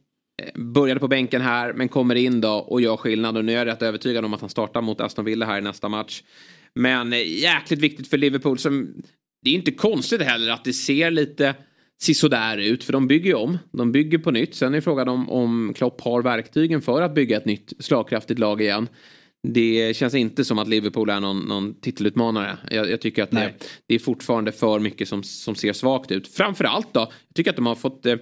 Eh, började på bänken här men kommer in då och gör skillnad. Och nu är jag rätt övertygad om att han startar mot Aston Villa här i nästa match. Men eh, jäkligt viktigt för Liverpool som... Det är inte konstigt heller att det ser lite sisådär ut. För de bygger ju om. De bygger på nytt. Sen är frågan om, om Klopp har verktygen för att bygga ett nytt slagkraftigt lag igen. Det känns inte som att Liverpool är någon, någon titelutmanare. Jag, jag tycker att det, det, är fortfarande för mycket som, som ser svagt ut. Framförallt då, jag tycker att de har fått eh,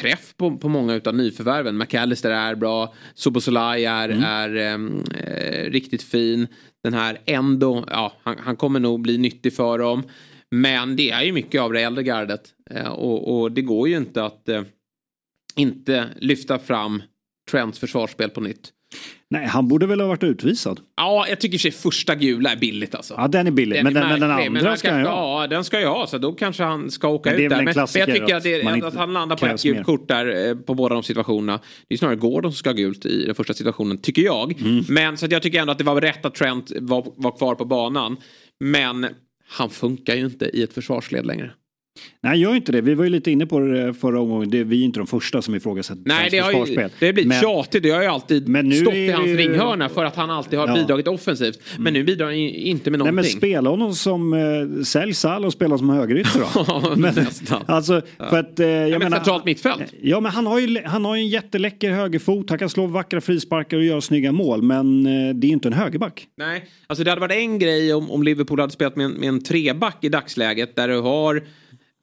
träff på, på många utav nyförvärven. McAllister är bra, Sobosolai är, mm. är ehm, eh, riktigt fin. Den här Endo, ja, han, han, kommer nog bli nyttig för dem. Men det är ju mycket av det äldre gardet. Eh, och, och, det går ju inte att eh, inte lyfta fram Trents försvarsspel på nytt. Nej, han borde väl ha varit utvisad. Ja, jag tycker sig första gula är billigt alltså. Ja, den är billig. Den men, den, men den andra men ska han ju ha. Ja, den ska jag ha. Så då kanske han ska åka ut där. Men, men, jag tycker att, det, att, att han landar på ett gult kort där eh, på båda de situationerna. Det är snarare Gordon som ska ha gult i den första situationen, tycker jag. Mm. Men så jag tycker ändå att det var rätt att Trent var, var kvar på banan. Men han funkar ju inte i ett försvarsled längre. Nej, jag gör inte det. Vi var ju lite inne på det förra omgången. Det, vi är inte de första som ifrågasätter Nej, det har ju det blir men, tjatigt. Det har ju alltid men stått i hans ju... ringhörna för att han alltid har ja. bidragit offensivt. Men mm. nu bidrar han inte med någonting. Nej, men spela honom som eh, sälj Sall och spela som högerytter då. men, alltså, för att, eh, jag ja, menar, centralt mittfält. Ja, men han har ju han har en jätteläcker högerfot. Han kan slå vackra frisparkar och göra snygga mål. Men eh, det är inte en högerback. Nej, alltså det hade varit en grej om, om Liverpool hade spelat med en, med en treback i dagsläget där du har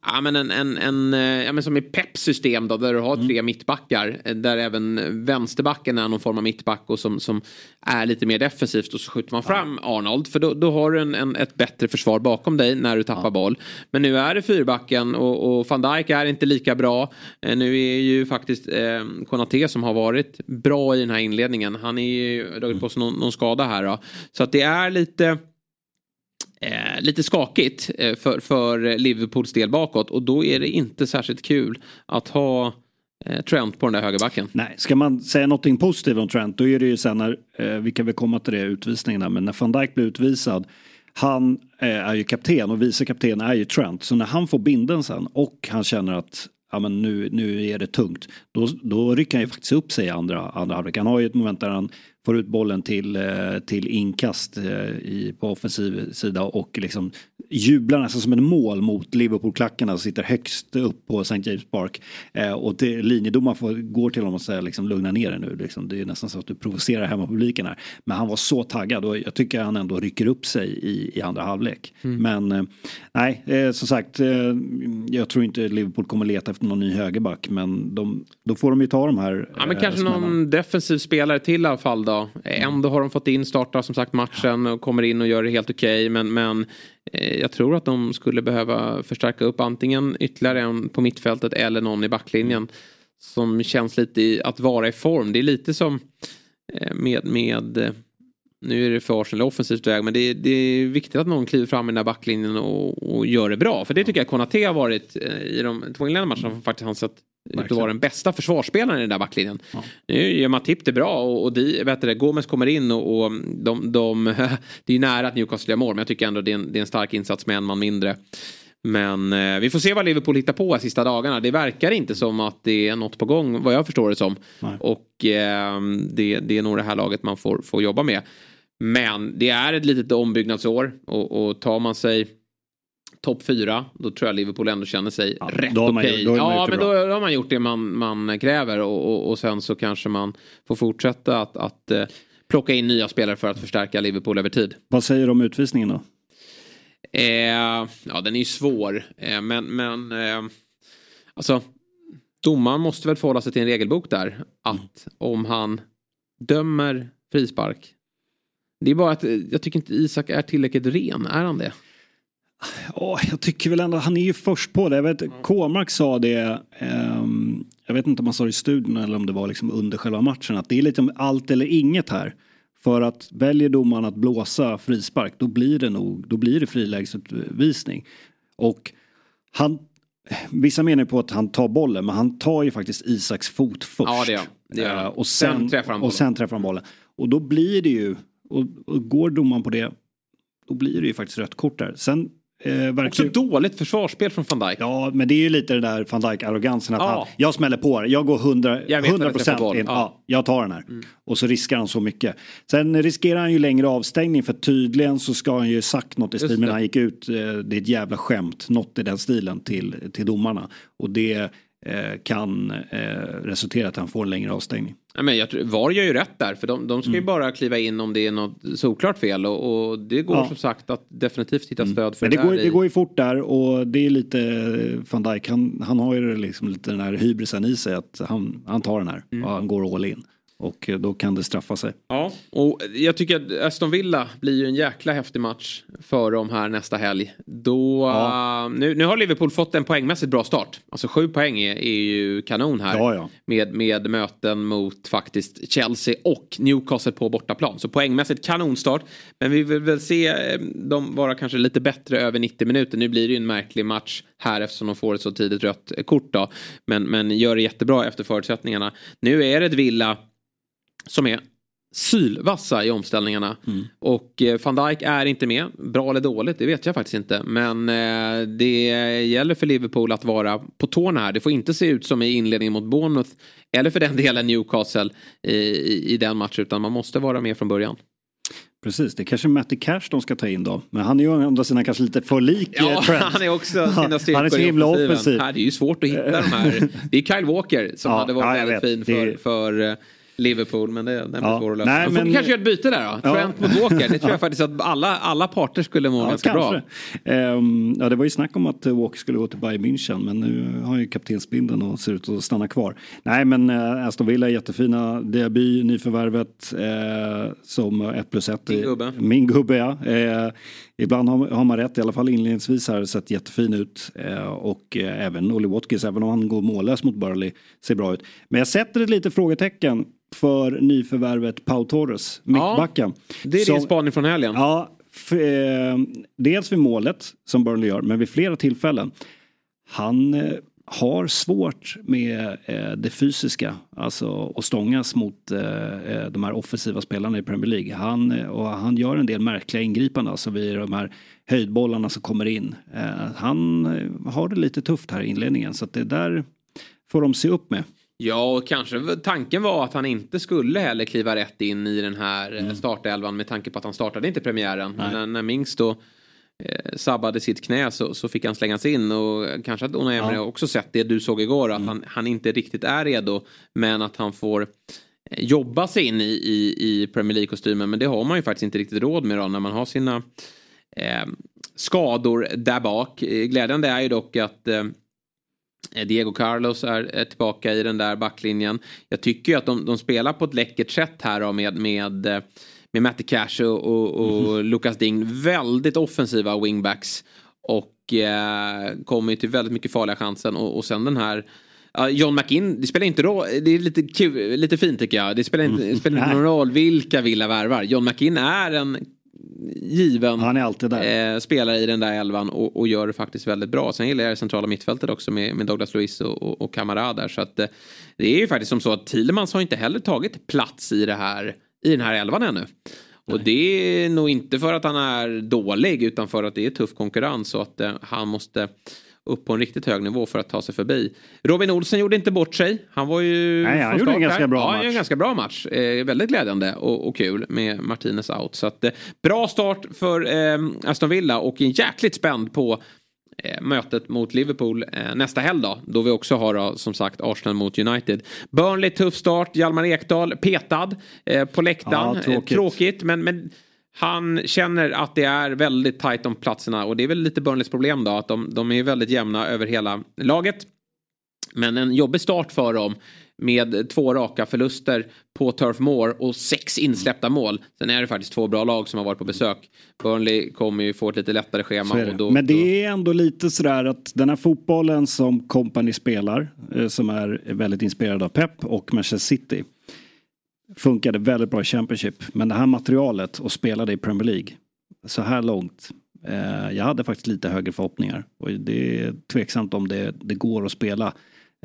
Ja men en, en, en eh, ja, men som i Peps system då där du har tre mm. mittbackar. Eh, där även vänsterbacken är någon form av mittback och som, som är lite mer defensivt och så skjuter man fram ja. Arnold. För då, då har du en, en, ett bättre försvar bakom dig när du tappar ja. boll. Men nu är det fyrbacken och, och van Dijk är inte lika bra. Eh, nu är ju faktiskt eh, Konate som har varit bra i den här inledningen. Han är ju dragit på sig någon, någon skada här då. Så att det är lite eh, lite skakigt eh, för, för Liverpools del bakåt och då är det inte särskilt kul att ha eh, Trent på den där högerbacken. Nej, ska man säga någonting positivt om Trent då är det ju sen när, eh, vi kan väl komma till det utvisningarna, men när van Dijk blir utvisad han eh, är ju kapten och vice kapten är ju Trent. Så när han får binden sen och han känner att ja, men nu, nu är det tungt. Då, då rycker han ju faktiskt upp sig i andra, andra halvlek. Han har ju ett moment där han får ut bollen till, eh, till inkast eh, i, på offensiv sida och liksom jublar nästan som en mål mot Liverpool-klackarna som sitter högst upp på St. James Park. Eh, och linjedomaren går till honom och säger liksom lugna ner dig nu. Liksom, det är nästan så att du provocerar hemmapubliken här. Men han var så taggad och jag tycker han ändå rycker upp sig i, i andra halvlek. Mm. Men eh, nej, eh, som sagt, eh, jag tror inte Liverpool kommer leta efter någon ny högerback. Men de, då får de ju ta de här. Ja, men kanske någon defensiv spelare till i alla fall då. Ändå har de fått in, starta som sagt matchen och kommer in och gör det helt okej. Okay, men, men eh, jag tror att de skulle behöva förstärka upp antingen ytterligare en på mittfältet eller någon i backlinjen. Som känns lite i, att vara i form. Det är lite som eh, med, med eh, nu är det för Arsenal offensivt väg men det är, det är viktigt att någon kliver fram i den där backlinjen och, och gör det bra. För det tycker jag Konate har varit i de två inledande matcherna. Faktiskt han sett ut att vara den bästa försvarsspelaren i den där backlinjen. Ja. Nu gör Matip det bra och, och de, vet du, Gomes kommer in och, och de, de, det är nära att Newcastle gör mål men jag tycker ändå det är en, det är en stark insats med en man mindre. Men eh, vi får se vad Liverpool hittar på de sista dagarna. Det verkar inte som att det är något på gång vad jag förstår det som. Nej. Och eh, det, det är nog det här laget man får, får jobba med. Men det är ett litet ombyggnadsår och, och tar man sig topp fyra. Då tror jag Liverpool ändå känner sig ja, rätt okej. Okay. Ja, men då, då, har man gjort det man, man kräver och, och, och, sen så kanske man får fortsätta att, att eh, plocka in nya spelare för att förstärka Liverpool över tid. Vad säger du om utvisningen då? Eh, ja, den är ju svår. Eh, men, men eh, alltså, domaren måste väl förhålla sig till en regelbok där. Att mm. om han dömer frispark. Det är bara att eh, jag tycker inte Isak är tillräckligt ren. Är han det? Oh, jag tycker väl ändå, han är ju först på det. Jag vet, Kåmark sa det, um, jag vet inte om han sa det i studion eller om det var liksom under själva matchen, att det är lite allt eller inget här. För att väljer domaren att blåsa frispark, då blir det nog, då blir det frilägesutvisning. Och han, vissa menar på att han tar bollen, men han tar ju faktiskt Isaks fot först. Ja, det gör, det gör. Uh, och sen, sen träffar han bollen. Och sen träffar han bollen. Och då blir det ju, och, och går domaren på det, då blir det ju faktiskt rött kort där. Sen Eh, Också dåligt försvarsspel från van Dijk. Ja, men det är ju lite det där van Dijk-arrogansen. Att ja. han, jag smäller på det, jag går 100, jag 100 procent in. Ja. ja. jag tar den här. Mm. Och så riskar han så mycket. Sen riskerar han ju längre avstängning för tydligen så ska han ju sagt något i stil med han gick ut. Eh, det är ett jävla skämt, något i den stilen till, till domarna. Och det Eh, kan eh, resultera i att han får en längre avstängning. Ja, men jag tror, VAR gör ju rätt där för de, de ska ju mm. bara kliva in om det är något såklart fel och, och det går ja. som sagt att definitivt hitta mm. stöd för men det. Det går, i... det går ju fort där och det är lite eh, van Dijk, han, han har ju liksom lite den här hybrisen i sig att han, han tar den här mm. och han går all in. Och då kan det straffa sig. Ja, och jag tycker att Aston Villa blir ju en jäkla häftig match för dem här nästa helg. Då, ja. uh, nu, nu har Liverpool fått en poängmässigt bra start. Alltså sju poäng är, är ju kanon här. Ja, ja. Med, med möten mot faktiskt Chelsea och Newcastle på bortaplan. Så poängmässigt kanonstart. Men vi vill väl se eh, dem vara kanske lite bättre över 90 minuter. Nu blir det ju en märklig match här eftersom de får ett så tidigt rött kort då. Men, men gör det jättebra efter förutsättningarna. Nu är det ett Villa som är sylvassa i omställningarna. Mm. Och eh, van Dijk är inte med. Bra eller dåligt, det vet jag faktiskt inte. Men eh, det gäller för Liverpool att vara på tårna här. Det får inte se ut som i inledningen mot Bournemouth. Eller för den delen Newcastle i, i, i den matchen. Utan man måste vara med från början. Precis, det är kanske Matty Cash de ska ta in då. Men han är ju å andra sidan kanske lite för lik Ja, eh, Trent. han är också sina Han är så himla offensiv. Det är ju svårt att hitta de här. Det är Kyle Walker som Ja, hade varit ja, väldigt vet. fin för, för eh, Liverpool. Men det, den blir Ja. svår att lösa. Nej, får men- kanske göra ett byte där då. Ja. Trent mot Walker. Det tror jag faktiskt att alla, alla parter skulle må ganska bra. Ehm, ja, det var ju snack om att Walker skulle gå till Bayern München men nu har han ju kaptensbindeln och ser ut att stanna kvar. Nej men uh, Aston Villa är jättefina. Diaby, nyförvärvet eh, som 1 plus 1. Din gubbe. Min gubbe ja. Eh, ibland har, har man rätt, i alla fall inledningsvis har det sett jättefin ut. Eh, och eh, även Olly Watkins, även om han går mållös mot Burnley, ser bra ut. Men jag sätter ett litet frågetecken för nyförvärvet Pau Torres, mittbacken. Det är Som- din spaning från helgen. Ja, f- eh, dels vid målet som Burnley gör, men vid flera tillfällen. Han eh, har svårt med eh, det fysiska, alltså att stångas mot eh, eh, de här offensiva spelarna i Premier League. Han, och han gör en del märkliga ingripanden, alltså vid de här höjdbollarna som kommer in. Han har det lite tufft här i inledningen, så att det där får de se upp med. Ja, och kanske tanken var att han inte skulle heller kliva rätt in i den här mm. startelvan med tanke på att han startade inte premiären. Men när, Mings då sabbade sitt knä så, så fick han slängas in och kanske att Unai Emery Ja. också sett det du såg igår att han, han inte riktigt är redo men att han får eh, jobba sig in i, i, i Premier League-kostymen men det har man ju faktiskt inte riktigt råd med då när man har sina eh, skador där bak. Eh, Glädjande är ju dock att eh, Diego Carlos är, tillbaka i den där backlinjen. Jag tycker ju att de, de spelar på ett läckert sätt här då med, med, eh, med Matty Cash och, och, och Lucas Ding. Väldigt offensiva wingbacks. Och eh, kommer ju till väldigt mycket farliga chansen. Och, och sen den här John McInn, det spelar inte roll, det är lite, kul, lite fint tycker jag. Det spelar inte, det spelar inte någon roll vilka Villa värvar. John McInn är en given Han är alltid där. eh, spelare i den där elvan och, och gör det faktiskt väldigt bra. Sen gillar jag det centrala mittfältet också med, med Douglas Luiz och, och, och Camara där. Så att, eh, det är ju faktiskt som så att Thielemans har inte heller tagit plats i, det här, i den här elvan ännu. Och det är nog inte för att han är dålig utan för att det är tuff konkurrens och att eh, han måste upp på en riktigt hög nivå för att ta sig förbi. Robin Olsen gjorde inte bort sig. Han var ju... Nej, han gjorde en ganska bra ja, match. en ganska bra match. Eh, väldigt glädjande och, och kul med Martinez out. Så att, eh, bra start för eh, Aston Villa och en jäkligt spänd på mötet mot Liverpool eh, nästa helg då. Då vi också har då, som sagt Arsenal mot United. Burnley tuff start, Hjalmar Ekdal petad eh, på läktaren. Ja, Eh, tråkigt. tråkigt men, men han känner att det är väldigt tajt om platserna och det är väl lite Burnleys problem då att de, de är väldigt jämna över hela laget. Men en jobbig start för dem med två raka förluster på Turf Moor och sex insläppta mål. Sen är det faktiskt två bra lag som har varit på besök. Burnley kommer ju få ett lite lättare schema. Det. Då, Men det är ändå lite sådär att den här fotbollen som Company spelar, eh, som är väldigt inspirerad av Pep och Manchester City, funkade väldigt bra i Championship. Men det här materialet och spelade i Premier League, så här långt, eh, jag hade faktiskt lite högre förhoppningar. Och det är tveksamt om det, det går att spela.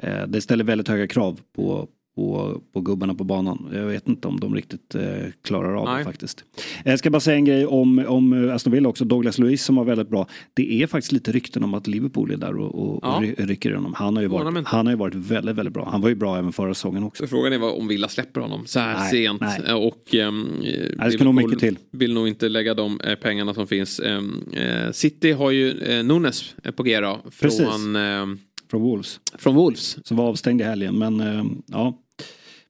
Eh, det ställer väldigt höga krav på, på, på gubbarna på banan. Jag vet inte om de riktigt eh, klarar av Nej. det faktiskt. Jag ska bara säga en grej om, om eh, Aston Villa också. Douglas Luiz som var väldigt bra. Det är faktiskt lite rykten om att Liverpool är där och, och, Ja. rycker i honom. Han har, ju varit, han har ju varit väldigt, väldigt bra. Han var ju bra även förra säsongen också. Så frågan är om Villa släpper honom så här Nej, sent. nej. Och um, det ska nog mycket till. vill nog inte lägga de eh, pengarna som finns. Ehm, eh, City har ju eh, Nunes eh, på G då, från, Från Wolves. från Wolves. Som var avstängd i helgen. Men eh, ja,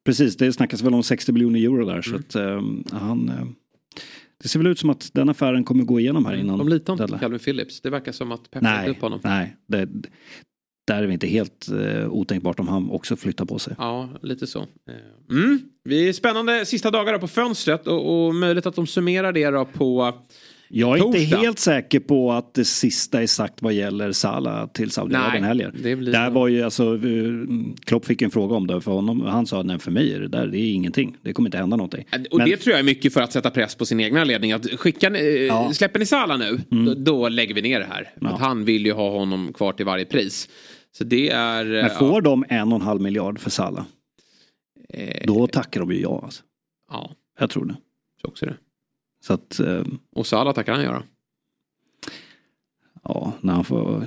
precis. Det snackas väl om 60 miljoner euro där. Mm. Så att eh, han... Eh, det ser väl ut som att den affären kommer gå igenom här innan. De litar inte på. Calvin Phillips. Det verkar som att Pep Nej, upp honom. nej. Det, där är vi inte helt eh, otänkbart om han också flyttar på sig. Ja, lite så. Eh, Mm. Vi är spännande sista dagar på fönstret och, och möjligt att de summerar det då på Jag är inte Torsdag. helt säker på att det sista är sagt vad gäller Salah till Saudiarabien heller. det blir Där var ju alltså, eh, Klopp fick en fråga om det för honom. Han sa nej för mig är det där, det är ingenting. Det kommer inte hända någonting. Och Men- det tror jag är mycket för att sätta press på sin egna ledning. Att skicka, eh, Ja. Mm. Släpper ni Salah nu, då, då lägger vi ner det här. Ja. Att han vill ju ha honom kvar till varje pris. Så det är... eh, Men får de en och en halv miljard för Salah, ja, eh, då tackar de ju ja. Alltså. ja. Jag tror det. Så också det. Så att, eh, Och Salah tackar han göra. ja, när han, får,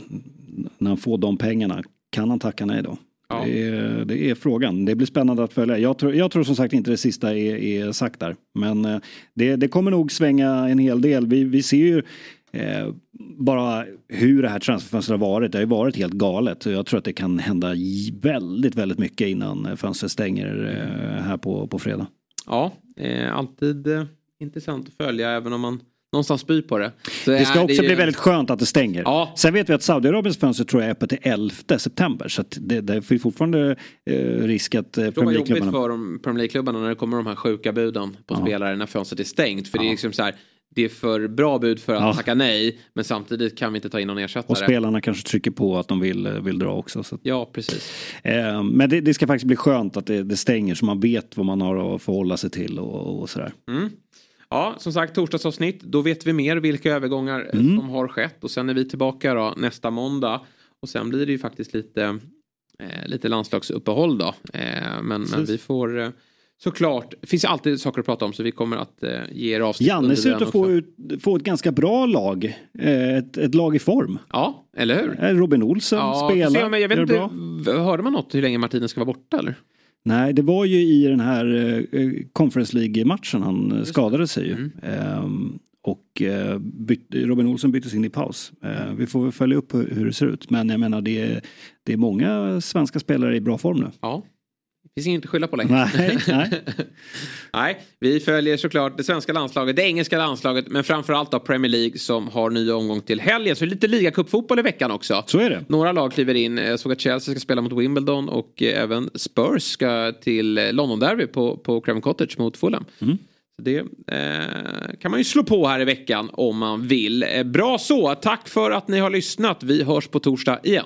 när han får de pengarna, kan han tacka nej då? Ja. Det, är, det är frågan. Det blir spännande att följa. Jag tror, jag tror som sagt inte det sista är, är sagt där. Men eh, det, det kommer nog svänga en hel del. Vi, vi ser ju eh, bara hur det här transferfönstret har varit. Det har ju varit helt galet. Jag tror att det kan hända väldigt, väldigt mycket innan eh, fönstret stänger eh, här på, på fredag. Ja, eh, alltid intressant att följa även om man någonstans spyr på det. Så Det ska är också ju- bli väldigt skönt att det stänger. Ja. Sen vet vi att Saudiarabiens fönster tror jag är öppet till 11 september. Så att det, det finns fortfarande eh, risk att eh, Det Premier League-klubbarna... för de Premier League-klubbarna när det kommer de här sjuka buden på spelare när fönstret är stängt. För det är liksom så här, det är för bra bud för att Ja. tacka nej. Men samtidigt kan vi inte ta in någon ersättare. Och spelarna kanske trycker på att de vill, eh, vill dra också. Så. Ja, precis. Eh, men det, det ska faktiskt bli skönt att det, det stänger så man vet vad man har att förhålla sig till och, och sådär. Ja, som sagt torsdagsavsnitt. Då vet vi mer vilka övergångar Mm. som har skett. Och sen är vi tillbaka då nästa måndag. Och sen blir det ju faktiskt lite, eh, lite landslagsuppehåll då. Eh, men, men vi får eh, såklart, det finns alltid saker att prata om så vi kommer att eh, ge er avsnitt. Janne ser ut att få, ut, få ett ganska bra lag. Eh, ett, ett lag i form. Ja, eller hur? Eh, Robin Olsen Ja, spelar. men jag vet inte, bra. hörde man något hur länge Martinez ska vara borta eller? Nej, det var ju i den här eh, Conference League-matchen han eh, skadade sig ju. Mm. Ehm, och eh, byt, Robin Olsen byttes in i paus. Eh, vi får väl följa upp hur, hur det ser ut. Men jag menar det är, det är många svenska spelare i bra form nu. Ja. Det finns inget att skylla på längre. Nej, nej. Nej, vi följer såklart det svenska landslaget, det engelska landslaget, men framförallt då Premier League som har ny omgång till helgen. Så lite ligacupfotboll i veckan också. Så är det. Några lag kliver in. Jag såg att Chelsea ska spela mot Wimbledon och även Spurs ska till eh, London Derby på, på Craven Cottage mot Fulham. Mm. Det eh, kan man ju slå på här i veckan om man vill. Eh, bra så, tack för att ni har lyssnat. Vi hörs på torsdag igen.